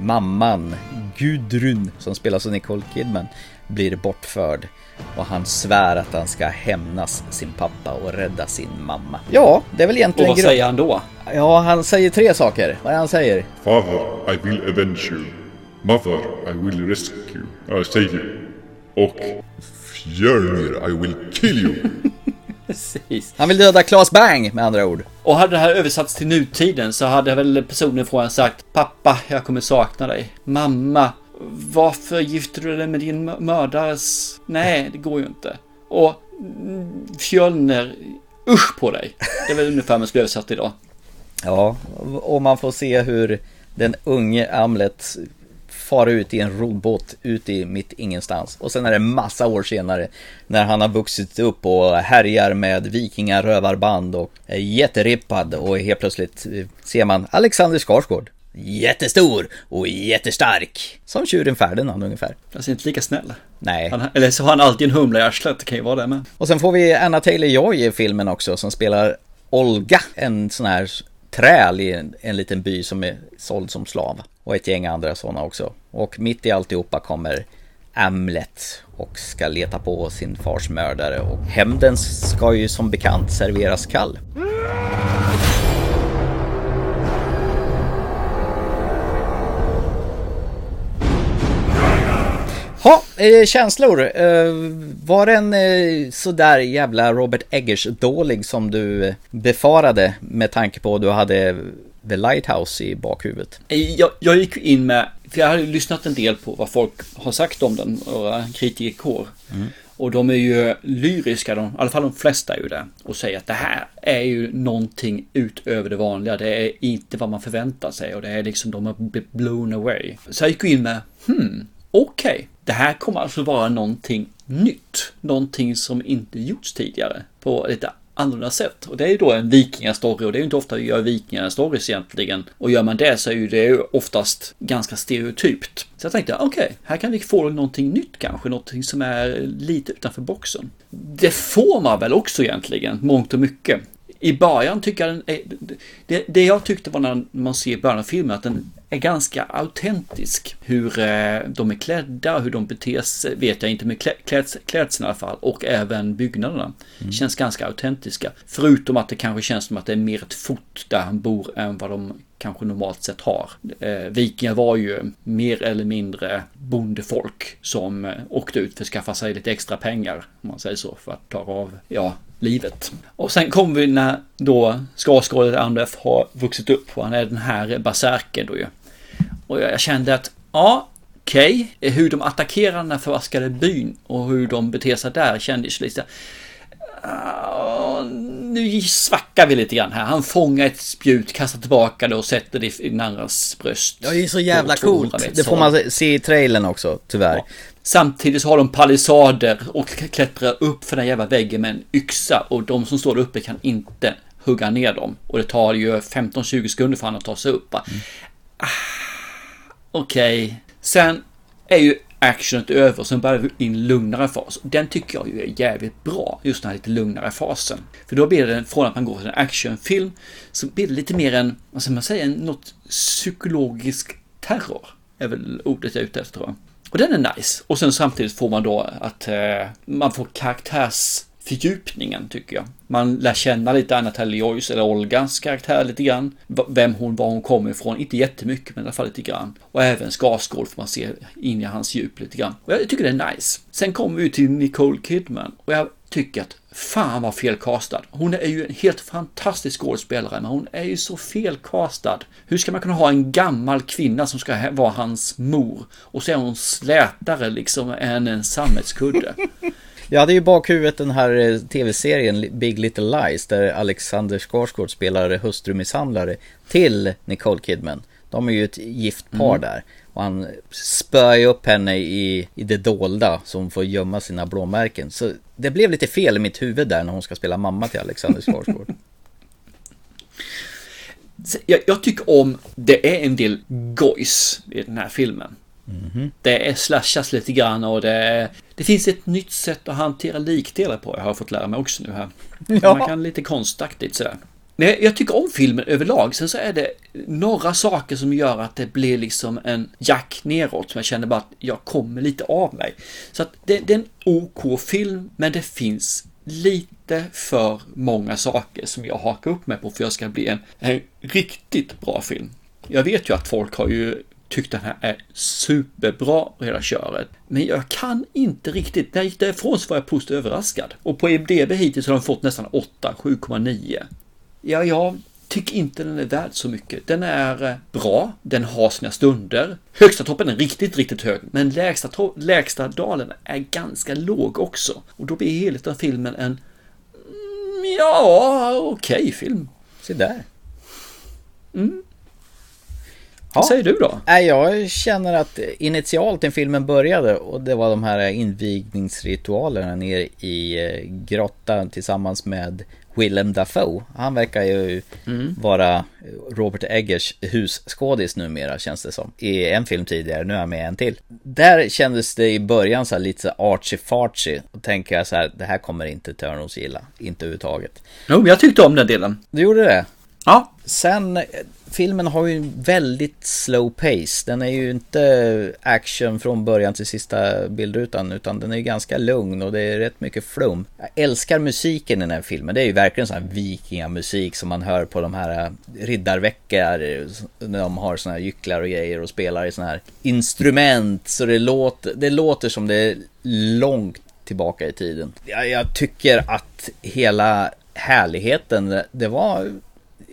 mamman Gudrun som spelas av Nicole Kidman blir bortförd och han svär att han ska hämnas sin pappa och rädda sin mamma. Ja, det är väl Och egentligen... vad gru- säger han då? Ja, han säger tre saker. Vad är han säger? Father, I will avenge you. Mother, I will rescue, uh, save you. Och Fjölnir, I will kill you. <laughs> Precis. Han vill döda Claes Bang med andra ord. Och hade det här översatts till nutiden så hade väl personen från sagt Pappa, jag kommer sakna dig. Mamma, varför gifter du dig med din mö- mördares... Nej, det går ju inte. Och Fjölner, usch på dig. Det är väl ungefär man skulle översatt idag. Ja, och man får se hur den unge Amlet far ut i en roddbåt ut i mitt ingenstans. Och sen är det massa år senare när han har vuxit upp och härjar med vikingarövarband och är jätterippad och helt plötsligt eh, ser man Alexander Skarsgård. Jättestor och jättestark. Som tjuren Ferdinand ungefär. Alltså inte lika snäll. Nej. Han, eller så har han alltid en humla i arslet, det kan ju vara det med. Och sen får vi Anna Taylor-Joy i filmen också som spelar Olga, en sån här träl i en, en liten by som är såld som slav. Och ett gäng andra sådana också. Och mitt i alltihopa kommer Amlet och ska leta på sin fars mördare. Och hämnden ska ju som bekant serveras kall. Ha, eh, känslor. Eh, var den eh, sådär jävla Robert Eggers dålig som du eh, befarade med tanke på att du hade The Lighthouse i bakhuvudet? Jag, jag gick in med, för jag hade lyssnat en del på vad folk har sagt om den, och kritikerkår. Mm. Och de är ju lyriska, de, i alla fall de flesta är ju det. Och säger att det här är ju någonting utöver det vanliga. Det är inte vad man förväntar sig och det är liksom de har blivit blown away. Så jag gick in med, hmm, okej. Det här kommer alltså vara någonting nytt. Någonting som inte gjorts tidigare. På lite annorlunda sätt. Och det är ju då en vikingastory och det är ju inte ofta vi gör vikingastories egentligen. Och gör man det så är ju det ju oftast ganska stereotypt. Så jag tänkte, okej, här kan vi få någonting nytt kanske, någonting som är lite utanför boxen. Det får man väl också egentligen, mångt och mycket. I början tycker jag den är, det, det jag tyckte var när man ser början av filmen att den är ganska autentisk. Hur eh, de är klädda, hur de beter sig vet jag inte, men klä, kläds, klädseln i alla fall och även byggnaderna känns ganska autentiska. Förutom att det kanske känns som att det är mer ett fort där han bor än vad de kanske normalt sett har. Eh, vikingar var ju mer eller mindre bondefolk som eh, åkte ut för att skaffa sig lite extra pengar, om man säger så, för att klara av, ja, livet. Och sen kommer vi när då Skarsgård Andef har vuxit upp och han är den här basärken då ju. Och jag kände att, ja, okej, okay. hur de attackerar den här förvaskade byn och hur de beter sig där kändes lite Uh, nu svackar vi lite grann här. Han fångar ett spjut, kastar tillbaka det och sätter det i den andras bröst. Ja, det är så jävla på 200 coolt. Det får man se i trailern också, tyvärr. Ja. Samtidigt så har de palissader och klättrar upp för den jävla väggen med en yxa och de som står där uppe kan inte hugga ner dem. Och det tar ju 15-20 sekunder för han att ta sig upp. Mm. Ah, Okej. Okay. Sen är ju actionet över och sen börjar vi in lugnare fas. Den tycker jag ju är jävligt bra, just den här lite lugnare fasen. För då blir det från att man går till en actionfilm så blir det lite mer en, vad ska man säga, något psykologisk terror. Är väl ordet jag är ute efter tror jag. Och den är nice. Och sen samtidigt får man då att eh, man får karaktärs fördjupningen tycker jag. Man lär känna lite Anna Joyce eller Olgas karaktär lite grann. Vem hon, var hon kommer ifrån. Inte jättemycket men i alla fall lite grann. Och även Skarsgård får man se in i hans djup lite grann. Och jag tycker det är nice. Sen kommer vi till Nicole Kidman och jag tycker att fan vad felkastad. Hon är ju en helt fantastisk skådespelare men hon är ju så felkastad. Hur ska man kunna ha en gammal kvinna som ska vara hans mor och så är hon slätare liksom än en sammetskudde. Jag hade ju bakhuvudet den här eh, tv-serien Big Little Lies där Alexander Skarsgård spelar hustrumisshandlare till Nicole Kidman. De är ju ett gift par mm. där. Och han spöar ju upp henne i, i det dolda så hon får gömma sina blåmärken. Så det blev lite fel i mitt huvud där när hon ska spela mamma till Alexander Skarsgård. <laughs> jag, jag, tycker om, det är en del gojs i den här filmen. Mm-hmm. Det är slashas lite grann och det, det finns ett nytt sätt att hantera likdelar på. Jag har fått lära mig också nu här. <laughs> Ja. Man kan lite konstaktigt sådär. Men jag tycker om filmen överlag. Sen så är det några saker som gör att det blir liksom en jack neråt. Som jag känner bara att jag kommer lite av mig. Så att det, det är en OK-film, men det finns lite för många saker som jag hakar upp mig på för att jag ska bli en, en riktigt bra film. Jag vet ju att folk har ju tyckte den här är superbra hela köret. Men jag kan inte riktigt, när jag gick därifrån så var jag positivt överraskad. Och på IMDB hittills har de fått nästan 8, 7,9. Ja, jag tycker inte den är värd så mycket. Den är eh, bra, den har sina stunder. Högsta toppen är riktigt, riktigt hög, men lägsta, lägsta dalen är ganska låg också. Och då blir helheten av filmen en mm, ja, okej okay film. Se där. Mm. Vad säger du då? Jag känner att initialt när filmen började och det var de här invigningsritualerna nere i eh, grottan tillsammans med Willem Dafoe. Han verkar ju mm. vara Robert Eggers husskådis numera känns det som. I en film tidigare, nu är han med en till. Där kändes det i början så här lite artsy-fartsy. Och tänker jag så här, det här kommer inte Törnros gilla. Inte överhuvudtaget. Jo, jag tyckte om den delen. Du gjorde det? Ja. Sen filmen har ju väldigt slow pace. Den är ju inte action från början till sista bildrutan utan den är ju ganska lugn och det är rätt mycket flum. Jag älskar musiken i den här filmen. Det är ju verkligen sån här vikingamusik som man hör på de här äh, riddarveckor när de har såna här gycklar och grejer och spelar i såna här instrument så det låter, det låter som det är långt tillbaka i tiden. Jag, jag tycker att hela härligheten, det var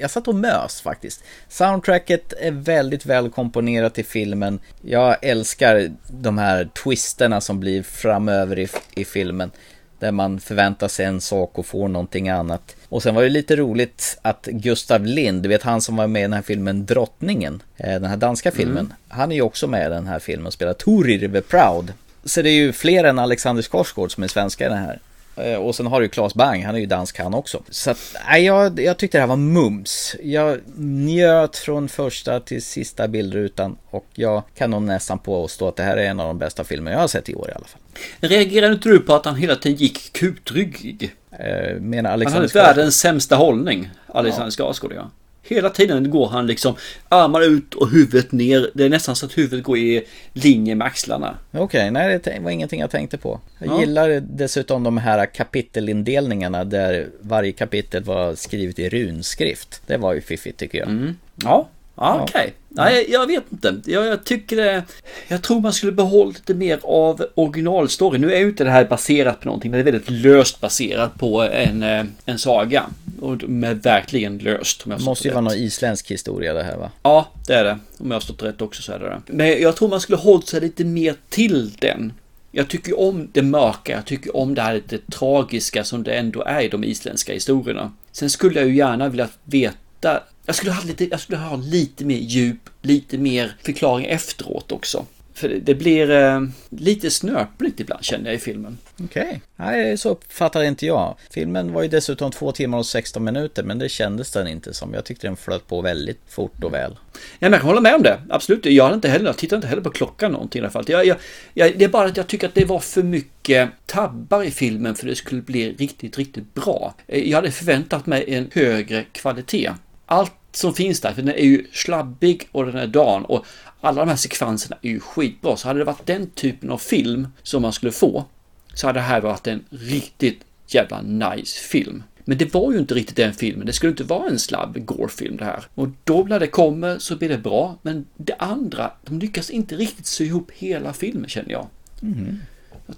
jag satt och mös faktiskt. Soundtracket är väldigt väl komponerat i filmen. Jag älskar de här twisterna som blir framöver i, i filmen. Där man förväntar sig en sak och får någonting annat. Och sen var det lite roligt att Gustav Lind, du vet han som var med i den här filmen Drottningen, eh, den här danska filmen. Mm. Han är ju också med i den här filmen och spelar Torir the Proud. Så det är ju fler än Alexander Skarsgård som är svenska i den här. Eh, och sen har du ju Claes Bang, han är ju dansk han också. Så att, nej, jag, jag tyckte det här var mums. Jag njöt från första till sista bildrutan och jag kan nog nästan påstå att det här är en av de bästa filmer jag har sett i år i alla fall. Reagerade inte du på att han hela tiden gick kutryggig? Eh, menar Alexander Han hade världens sämsta hållning, Alexander ja. Skarsgård ja. Hela tiden går han liksom armar ut och huvudet ner. Det är nästan så att huvudet går i linje med axlarna. Okej, okay, nej det var ingenting jag tänkte på. Jag ja. gillar dessutom de här kapitelindelningarna där varje kapitel var skrivet i runskrift. Det var ju fiffigt tycker jag. Mm. Ja, Ja, Okej. Okay. Nej, jag vet inte. Jag, jag tycker Jag tror man skulle behålla lite mer av originalstory. Nu är ju inte det här baserat på någonting, men det är väldigt löst baserat på en, eh, en saga. Och med verkligen löst. Om jag det måste ju vara någon isländsk historia det här va? Ja, det är det. Om jag har stått rätt också så är det det. Men jag tror man skulle hållit sig lite mer till den. Jag tycker om det mörka, jag tycker om det här lite tragiska som det ändå är i de isländska historierna. Sen skulle jag ju gärna vilja veta jag skulle, ha lite, jag skulle ha lite mer djup, lite mer förklaring efteråt också. För det- det blir eh, lite snöpligt ibland känner jag i filmen. Okej, nej så uppfattade inte jag. Filmen var ju dessutom två timmar och 16 minuter men det kändes den inte som. Jag tyckte den flöt på väldigt fort och väl. Ja, men jag kan hålla med om det, absolut. Jag, hade inte heller, jag tittar inte heller på klockan någonting i alla fall. Jag, jag, jag, det är bara att jag tycker att det var för mycket tabbar i filmen för det skulle bli riktigt, riktigt bra. Eh, Jag hade förväntat mig en högre kvalitet. Allt som finns där, för den är ju slabbig och den är dan och alla de här sekvenserna är ju skitbra. Så hade det varit den typen av film som man skulle få så hade det här varit en riktigt jävla nice film. Men det var ju inte riktigt den filmen. Det skulle inte vara en slabb gore-film det här. Och då när det kommer så blir det bra. Men det andra, de lyckas inte riktigt sy ihop hela filmen känner jag.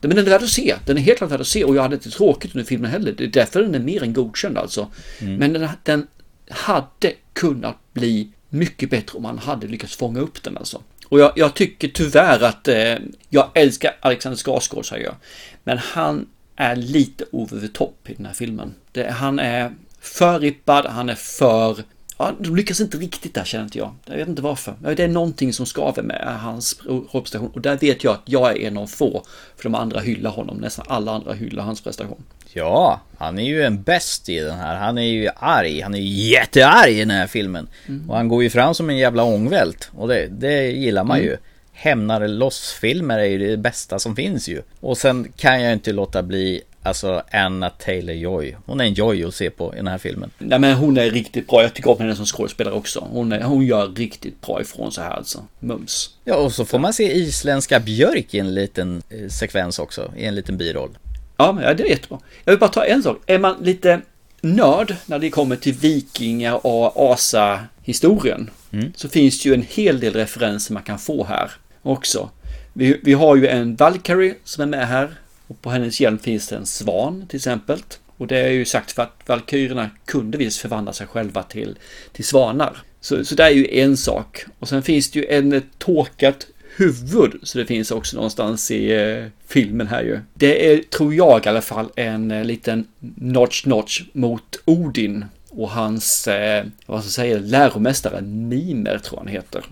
Men den är värd att se. Den är helt klart värd att se och jag hade inte tråkigt under filmen heller. Det är därför den är mer än godkänd alltså. Men den, den hade kunnat bli mycket bättre om han hade lyckats fånga upp den alltså. Och jag, jag tycker tyvärr att eh, jag älskar Alexander Skarsgård säger jag. Men han är lite over the top i den här filmen. Det, han är för rippad, han är för... Ja, de lyckas inte riktigt där känner inte jag. Jag vet inte varför. Det är någonting som skaver med hans rollprestation och där vet jag att jag är en av få. För de andra hyllar honom, nästan alla andra hyllar hans prestation. Ja, han är ju en bäst i den här. Han är ju arg. Han är jättearg i den här filmen. Och han går ju fram som en jävla ångvält. Och det, det gillar man Mm. ju. Hämnare loss-filmer är ju det bästa som finns ju. Och sen kan jag inte låta bli, alltså Anna Taylor-Joy. Hon är en joy att se på i den här filmen. Nej men hon är riktigt bra. Jag tycker om henne som skådespelare också. Hon, är, hon gör riktigt bra ifrån sig här alltså. Mums. Ja, och så får man se isländska Björk i en liten eh, sekvens också. I en liten biroll. Ja, men ja, det är jättebra. Jag vill bara ta en sak. Är man lite nörd när det kommer till vikingar och asa-historien så finns det ju en hel del referenser man kan få här också. Vi, vi har ju en Valkyrie som är med här och på hennes hjälm finns det en svan till exempel. Och det är ju sagt för att valkyrierna kunde visst förvandla sig själva till, till svanar. Så, så det är ju en sak. Och sen finns det ju en tåkat huvud. Så det finns också någonstans i eh, filmen här ju. Det är, tror jag i alla fall, en eh, liten notch-notch mot Odin och hans, eh, vad ska jag säga, läromästare Mimer tror han heter.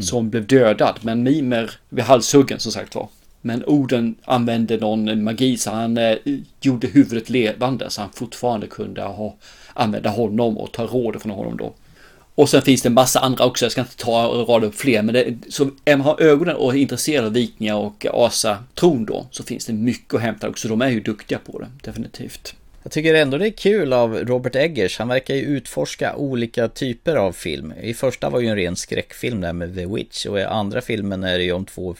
Som blev dödad, men Mimer blev halshuggen som sagt var. Men Oden använde någon magi så han eh, gjorde huvudet levande så han fortfarande kunde ha, använda honom och ta råd från honom då. Och sen finns det en massa andra också, jag ska inte ta och rada upp fler, men det, så är man har ögonen och är intresserad av vikingar och asatron då, så finns det mycket att hämta också. De är ju duktiga på det, definitivt. Jag tycker ändå det är kul av Robert Eggers. Han verkar ju utforska olika typer av film. I första var ju en ren skräckfilm där med The Witch och i andra filmen är det ju om två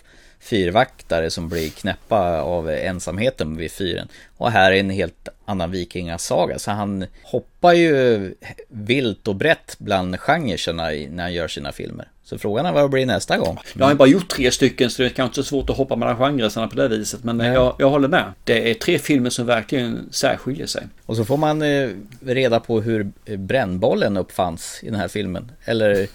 fyrvaktare som blir knäppa av ensamheten vid fyren. Och här är en helt annan vikingasaga. Så han hoppar ju vilt och brett bland genrerna när han gör sina filmer. Så frågan är vad det blir nästa gång. Jag har bara gjort tre stycken så det är kanske inte svårt att hoppa mellan genrerna på det viset. Men jag, jag håller med. Det är tre filmer som verkligen särskiljer sig. Och så får man eh, reda på hur brännbollen uppfanns i den här filmen. Eller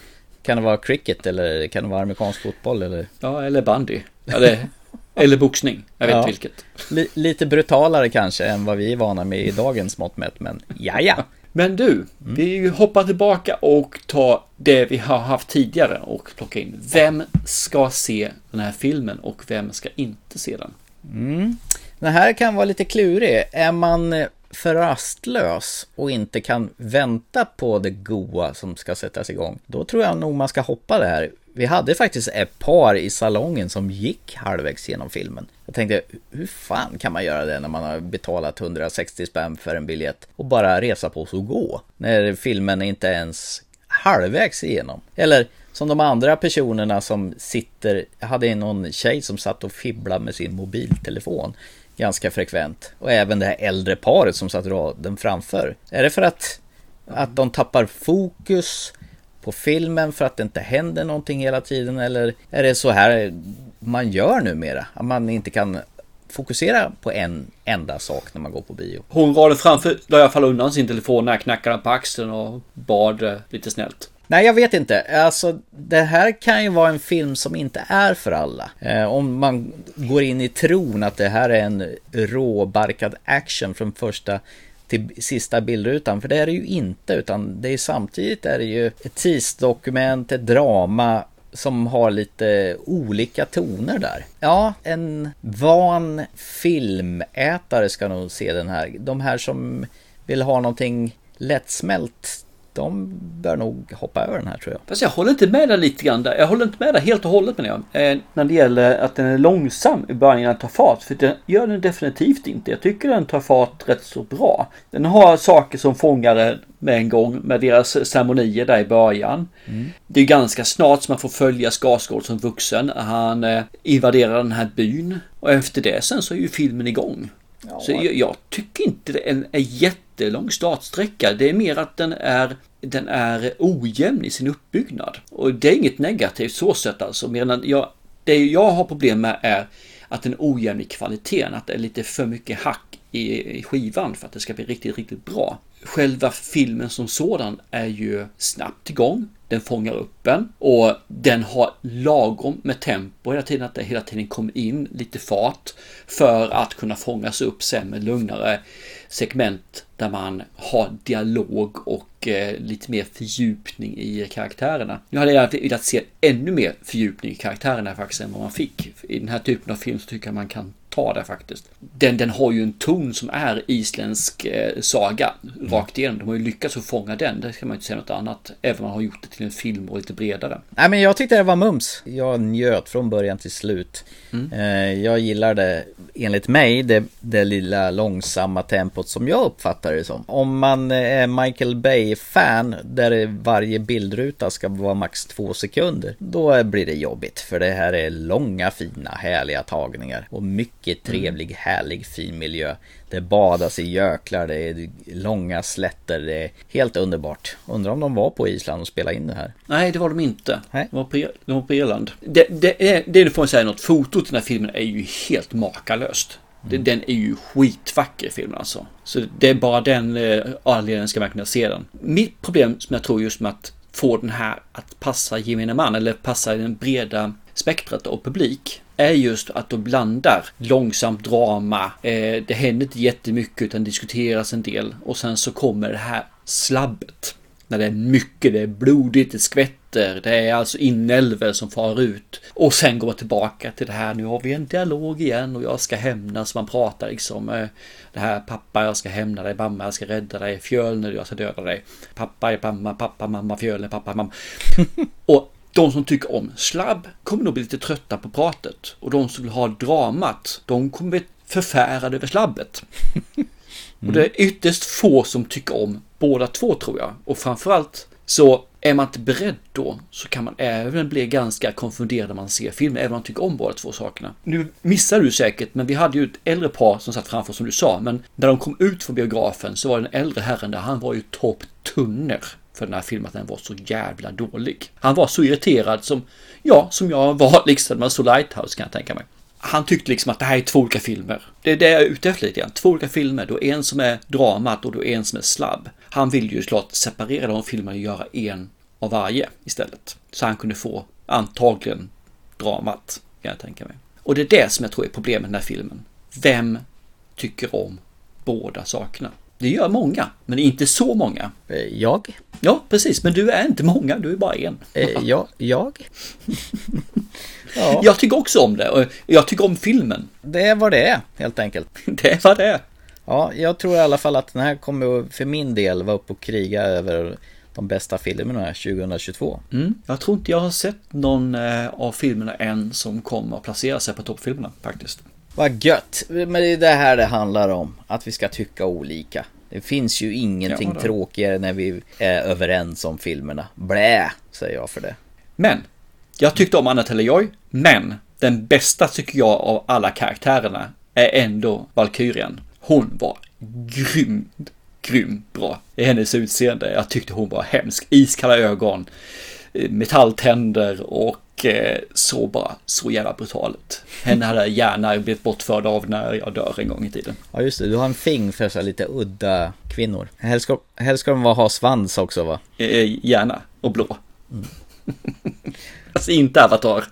kan det vara cricket eller kan det vara amerikansk fotboll eller? Ja, eller bandy. Ja, det, eller boxning. Jag vet Ja. vilket. Li- lite brutalare kanske än vad vi är vana med i dagens mått mätt, men ja ja. Men du, vi hoppar tillbaka och tar det vi har haft tidigare och plocka in. Vem ska se den här filmen och vem ska inte se den? Mm. Den här kan vara lite klurig. Är man eh, för rastlös och inte kan vänta på det goa som ska sättas igång, då tror jag nog man ska hoppa det här. Vi hade faktiskt ett par i salongen som gick halvvägs genom filmen. Jag tänkte, hur fan kan man göra det när man har betalat 160 spänn för en biljett och bara resa på sig och gå? När filmen inte ens halvvägs igenom. Eller som de andra personerna som sitter, jag hade någon tjej som satt och fibblade med sin mobiltelefon ganska frekvent. Och även det här äldre paret som satt raden framför. Är det för att, att de tappar fokus på filmen för att det inte händer någonting hela tiden? Eller är det så här man gör numera? Att man inte kan fokusera på en enda sak när man går på bio? Hon raden framför la i alla fall undan sin telefon när jag knackade på axeln och bad eh, lite snällt. Nej, jag vet inte. Alltså, det här kan ju vara en film som inte är för alla. Eh, om man går in i tron att det här är en råbarkad action från första till sista bildrutan. För det är det ju inte, utan det är samtidigt är det ju ett tidsdokument, ett drama som har lite olika toner där. Ja, en van filmätare ska nog se den här. De här som vill ha någonting lättsmält de bör nog hoppa över den här tror jag. Fast jag håller inte med dig lite grann där. Jag håller inte med dig helt och hållet med jag. Eh, när det gäller att den är långsam i början innan den tar fart. För det gör den definitivt inte. Jag tycker den tar fart rätt så bra. Den har saker som fångar den med en gång med deras ceremonier där i början. Mm. Det är ganska snart som man får följa Skarsgård som vuxen. Han eh, invaderar den här byn. Och efter det sen så är ju filmen igång. Ja. Så jag, jag, tycker inte det är en, en jättelång startsträcka. Det är mer att den är den är ojämn i sin uppbyggnad. Och det är inget negativt så sett alltså. Medan jag, det jag har problem med är att den är ojämn i kvaliteten. Att det är lite för mycket hack i, i skivan för att det ska bli riktigt, riktigt bra. Själva filmen som sådan är ju snabbt igång. Den fångar upp en och den har lagom med tempo hela tiden. Att det hela tiden kommer in lite fart för att kunna fångas upp sen med lugnare segment där man har dialog och eh, lite mer fördjupning i karaktärerna. Nu hade jag velat se ännu mer fördjupning i karaktärerna faktiskt än vad man fick. I den här typen av film så tycker jag man kan ta det faktiskt. Den, den har ju en ton som är isländsk eh, saga rakt igenom. De har ju lyckats att fånga den. Det ska man inte säga något annat. Även om man har gjort det till en film och lite bredare. Nej men jag tyckte det var mums. Jag njöt från början till slut. Mm. Eh, jag gillar det, enligt mig, det, det lilla långsamma tempot som jag uppfattar det som. Om man är Michael Bay-fan där varje bildruta ska vara max två sekunder. Då blir det jobbigt. För det här är långa, fina, härliga tagningar. Och mycket trevlig, härlig, fin miljö. Det badas i göklar, det är långa slätter, det är helt underbart. Undrar om de var på Island och spelade in det här. Nej, det var de inte. Nej. De var på, de var på Irland. Det, det, är, det får man säga något. Fotot i den här filmen är ju helt makalöst. Mm. Den är ju skitvacker filmen alltså. Så det är bara den eh, anledningen ska man kunna se den. Mitt problem som jag tror just med att få den här att passa gemene man eller passa den breda spektrat av publik är just att de blandar långsamt drama. Eh, det händer inte jättemycket utan diskuteras en del och sen så kommer det här slabbet. När det är mycket, det är blodigt, det skvätter, det är alltså inälvor som far ut. Och sen går man tillbaka till det här, nu har vi en dialog igen och jag ska hämnas. Man pratar liksom eh, det här pappa jag ska hämna dig, mamma jag ska rädda dig, Fjölner jag ska döda dig. Pappa är mamma, pappa, mamma, Fjölner, pappa, mamma. <laughs> och de som tycker om slabb kommer nog bli lite trötta på pratet. Och de som vill ha dramat, de kommer bli förfärade över slabbet. <laughs> Och det är ytterst få som tycker om båda två tror jag. Och framförallt så är man inte beredd då så kan man även bli ganska konfunderad när man ser filmen, även om man tycker om båda två sakerna. Nu missar du säkert, men vi hade ju ett äldre par som satt framför som du sa, men när de kom ut från biografen så var den äldre herren där, han var ju topptunner för den här filmen att den var så jävla dålig. Han var så irriterad som, ja, som jag var <laughs> liksom när man såg Lighthouse kan jag tänka mig. Han tyckte liksom att det här är två olika filmer. Det är det jag är ute efter lite grann. Två olika filmer. Då en som är dramat och då en som är slabb. Han ville ju klart separera de filmerna och göra en av varje istället. Så han kunde få antagligen dramat, kan jag tänka mig. Och det är det som jag tror är problemet med den här filmen. Vem tycker om båda sakerna? Det gör många, men inte så många. Jag? Ja, precis. Men du är inte många, du är bara en. Eh, ja, jag? <laughs> ja. Jag tycker också om det och jag tycker om filmen. Det är vad det är, helt enkelt. <laughs> Det är vad det är. Ja, jag tror i alla fall att den här kommer för min del vara uppe och kriga över de bästa filmerna 2022. Mm. Jag tror inte jag har sett någon eh, av filmerna än som kommer att placera sig på toppfilmerna faktiskt. Vad gött! Men det är det här det handlar om. Att vi ska tycka olika. Det finns ju ingenting Ja, tråkigare när vi är överens om filmerna. Blä, säger jag för det. Men, jag tyckte om Anna Taylor-Joy, men den bästa tycker jag av alla karaktärerna är ändå Valkyrian. Hon var grym, grym bra i hennes utseende. Jag tyckte hon var hemsk. Iskalla ögon, metalltänder och eh, så bara så jävla brutalt. Henne hade jag gärna blivit bortförd av när jag dör en gång i tiden. Ja just det, du har en fing för så lite udda kvinnor. Helst ska, helst ska de ha svans också va? Eh, gärna, och blå. <laughs> alltså inte Avatar.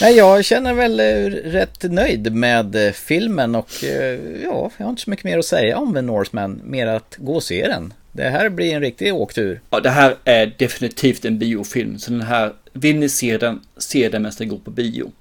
Nej, jag känner väl eh, rätt nöjd med eh, filmen och eh, ja, jag har inte så mycket mer att säga om The Northman, mer att gå och se den. Det här blir en riktig åktur. Ja, det här är definitivt en biofilm, så den här vill ni se den, se den medan den går på bio.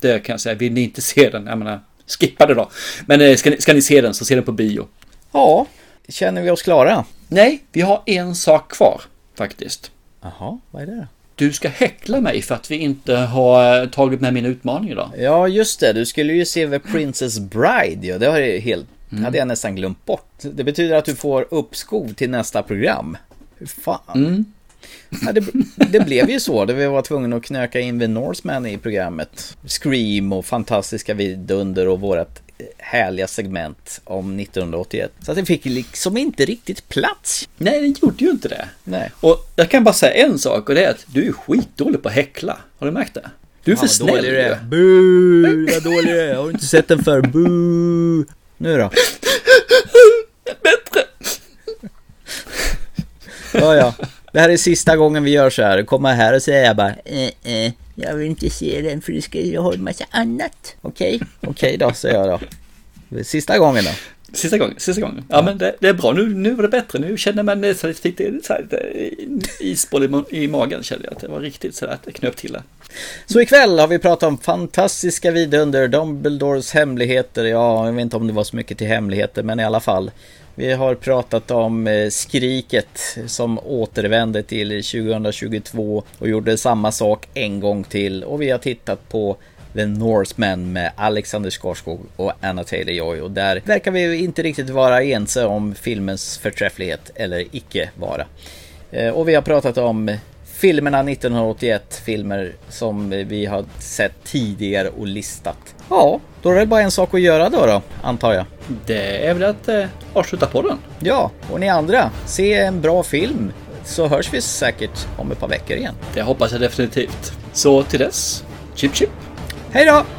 Det kan jag säga. Vill ni inte se den, jag menar, skippa det då. Men eh, ska ni, ska ni se den så se den på bio. Ja, känner vi oss klara? Nej, vi har en sak kvar faktiskt. Jaha, vad är det? Du ska häckla mig för att vi inte har eh, tagit med mina utmaningar då. Ja, just det. Du skulle ju se The Princess Bride. Ja, det har jag helt, hade jag nästan glömt bort. Det betyder att du får uppskov till nästa program. Hur fan? Mm. Ja, det, det blev ju så. Det vi var tvungna att knöka in The Norseman i programmet. Scream och fantastiska vidunder och vårat eh, härliga segment om 1981. Så att det fick liksom inte riktigt plats. Nej, den gjorde ju inte det. Nej. Och jag kan bara säga en sak och det är att du är skitdålig på att häckla. Har du märkt det? Du är för snäll. dålig du är. Boo, vad dålig du är. Har du inte sett den för? Boo. Nu då? <laughs> Bättre. Ja, ja. Det här är sista gången vi gör så här. Komma här och säga bara eh, eh, jag vill inte se den för du ska ju ha en massa annat. Okej? Okej då, säger jag då. Sista gången då. Sista gången, sista gången. Ja, men det, det är bra. Nu, nu var det bättre. Nu känner man så lite så här, lite isboll i, i magen. Kände jag att det var riktigt så där att det knöp till det. Så ikväll har vi pratat om fantastiska vidunder, Dumbledores hemligheter. Ja, jag vet inte om det var så mycket till hemligheter, men i alla fall. Vi har pratat om eh, Skriket som återvände till 2022 och gjorde samma sak en gång till. Och vi har tittat på The Northman med Alexander Skarsgård och Anna Taylor-Joy. Och där verkar vi inte riktigt vara ense om filmens förträfflighet eller icke vara. Eh, och vi har pratat om filmerna 1981, filmer som vi har sett tidigare och listat. Ja, då är det bara en sak att göra då, då antar jag. Det är väl att eh, avsluta podden. Ja, och ni andra, se en bra film så hörs vi säkert om ett par veckor igen. Det hoppas jag definitivt. Så till dess, chip chip. Hej då!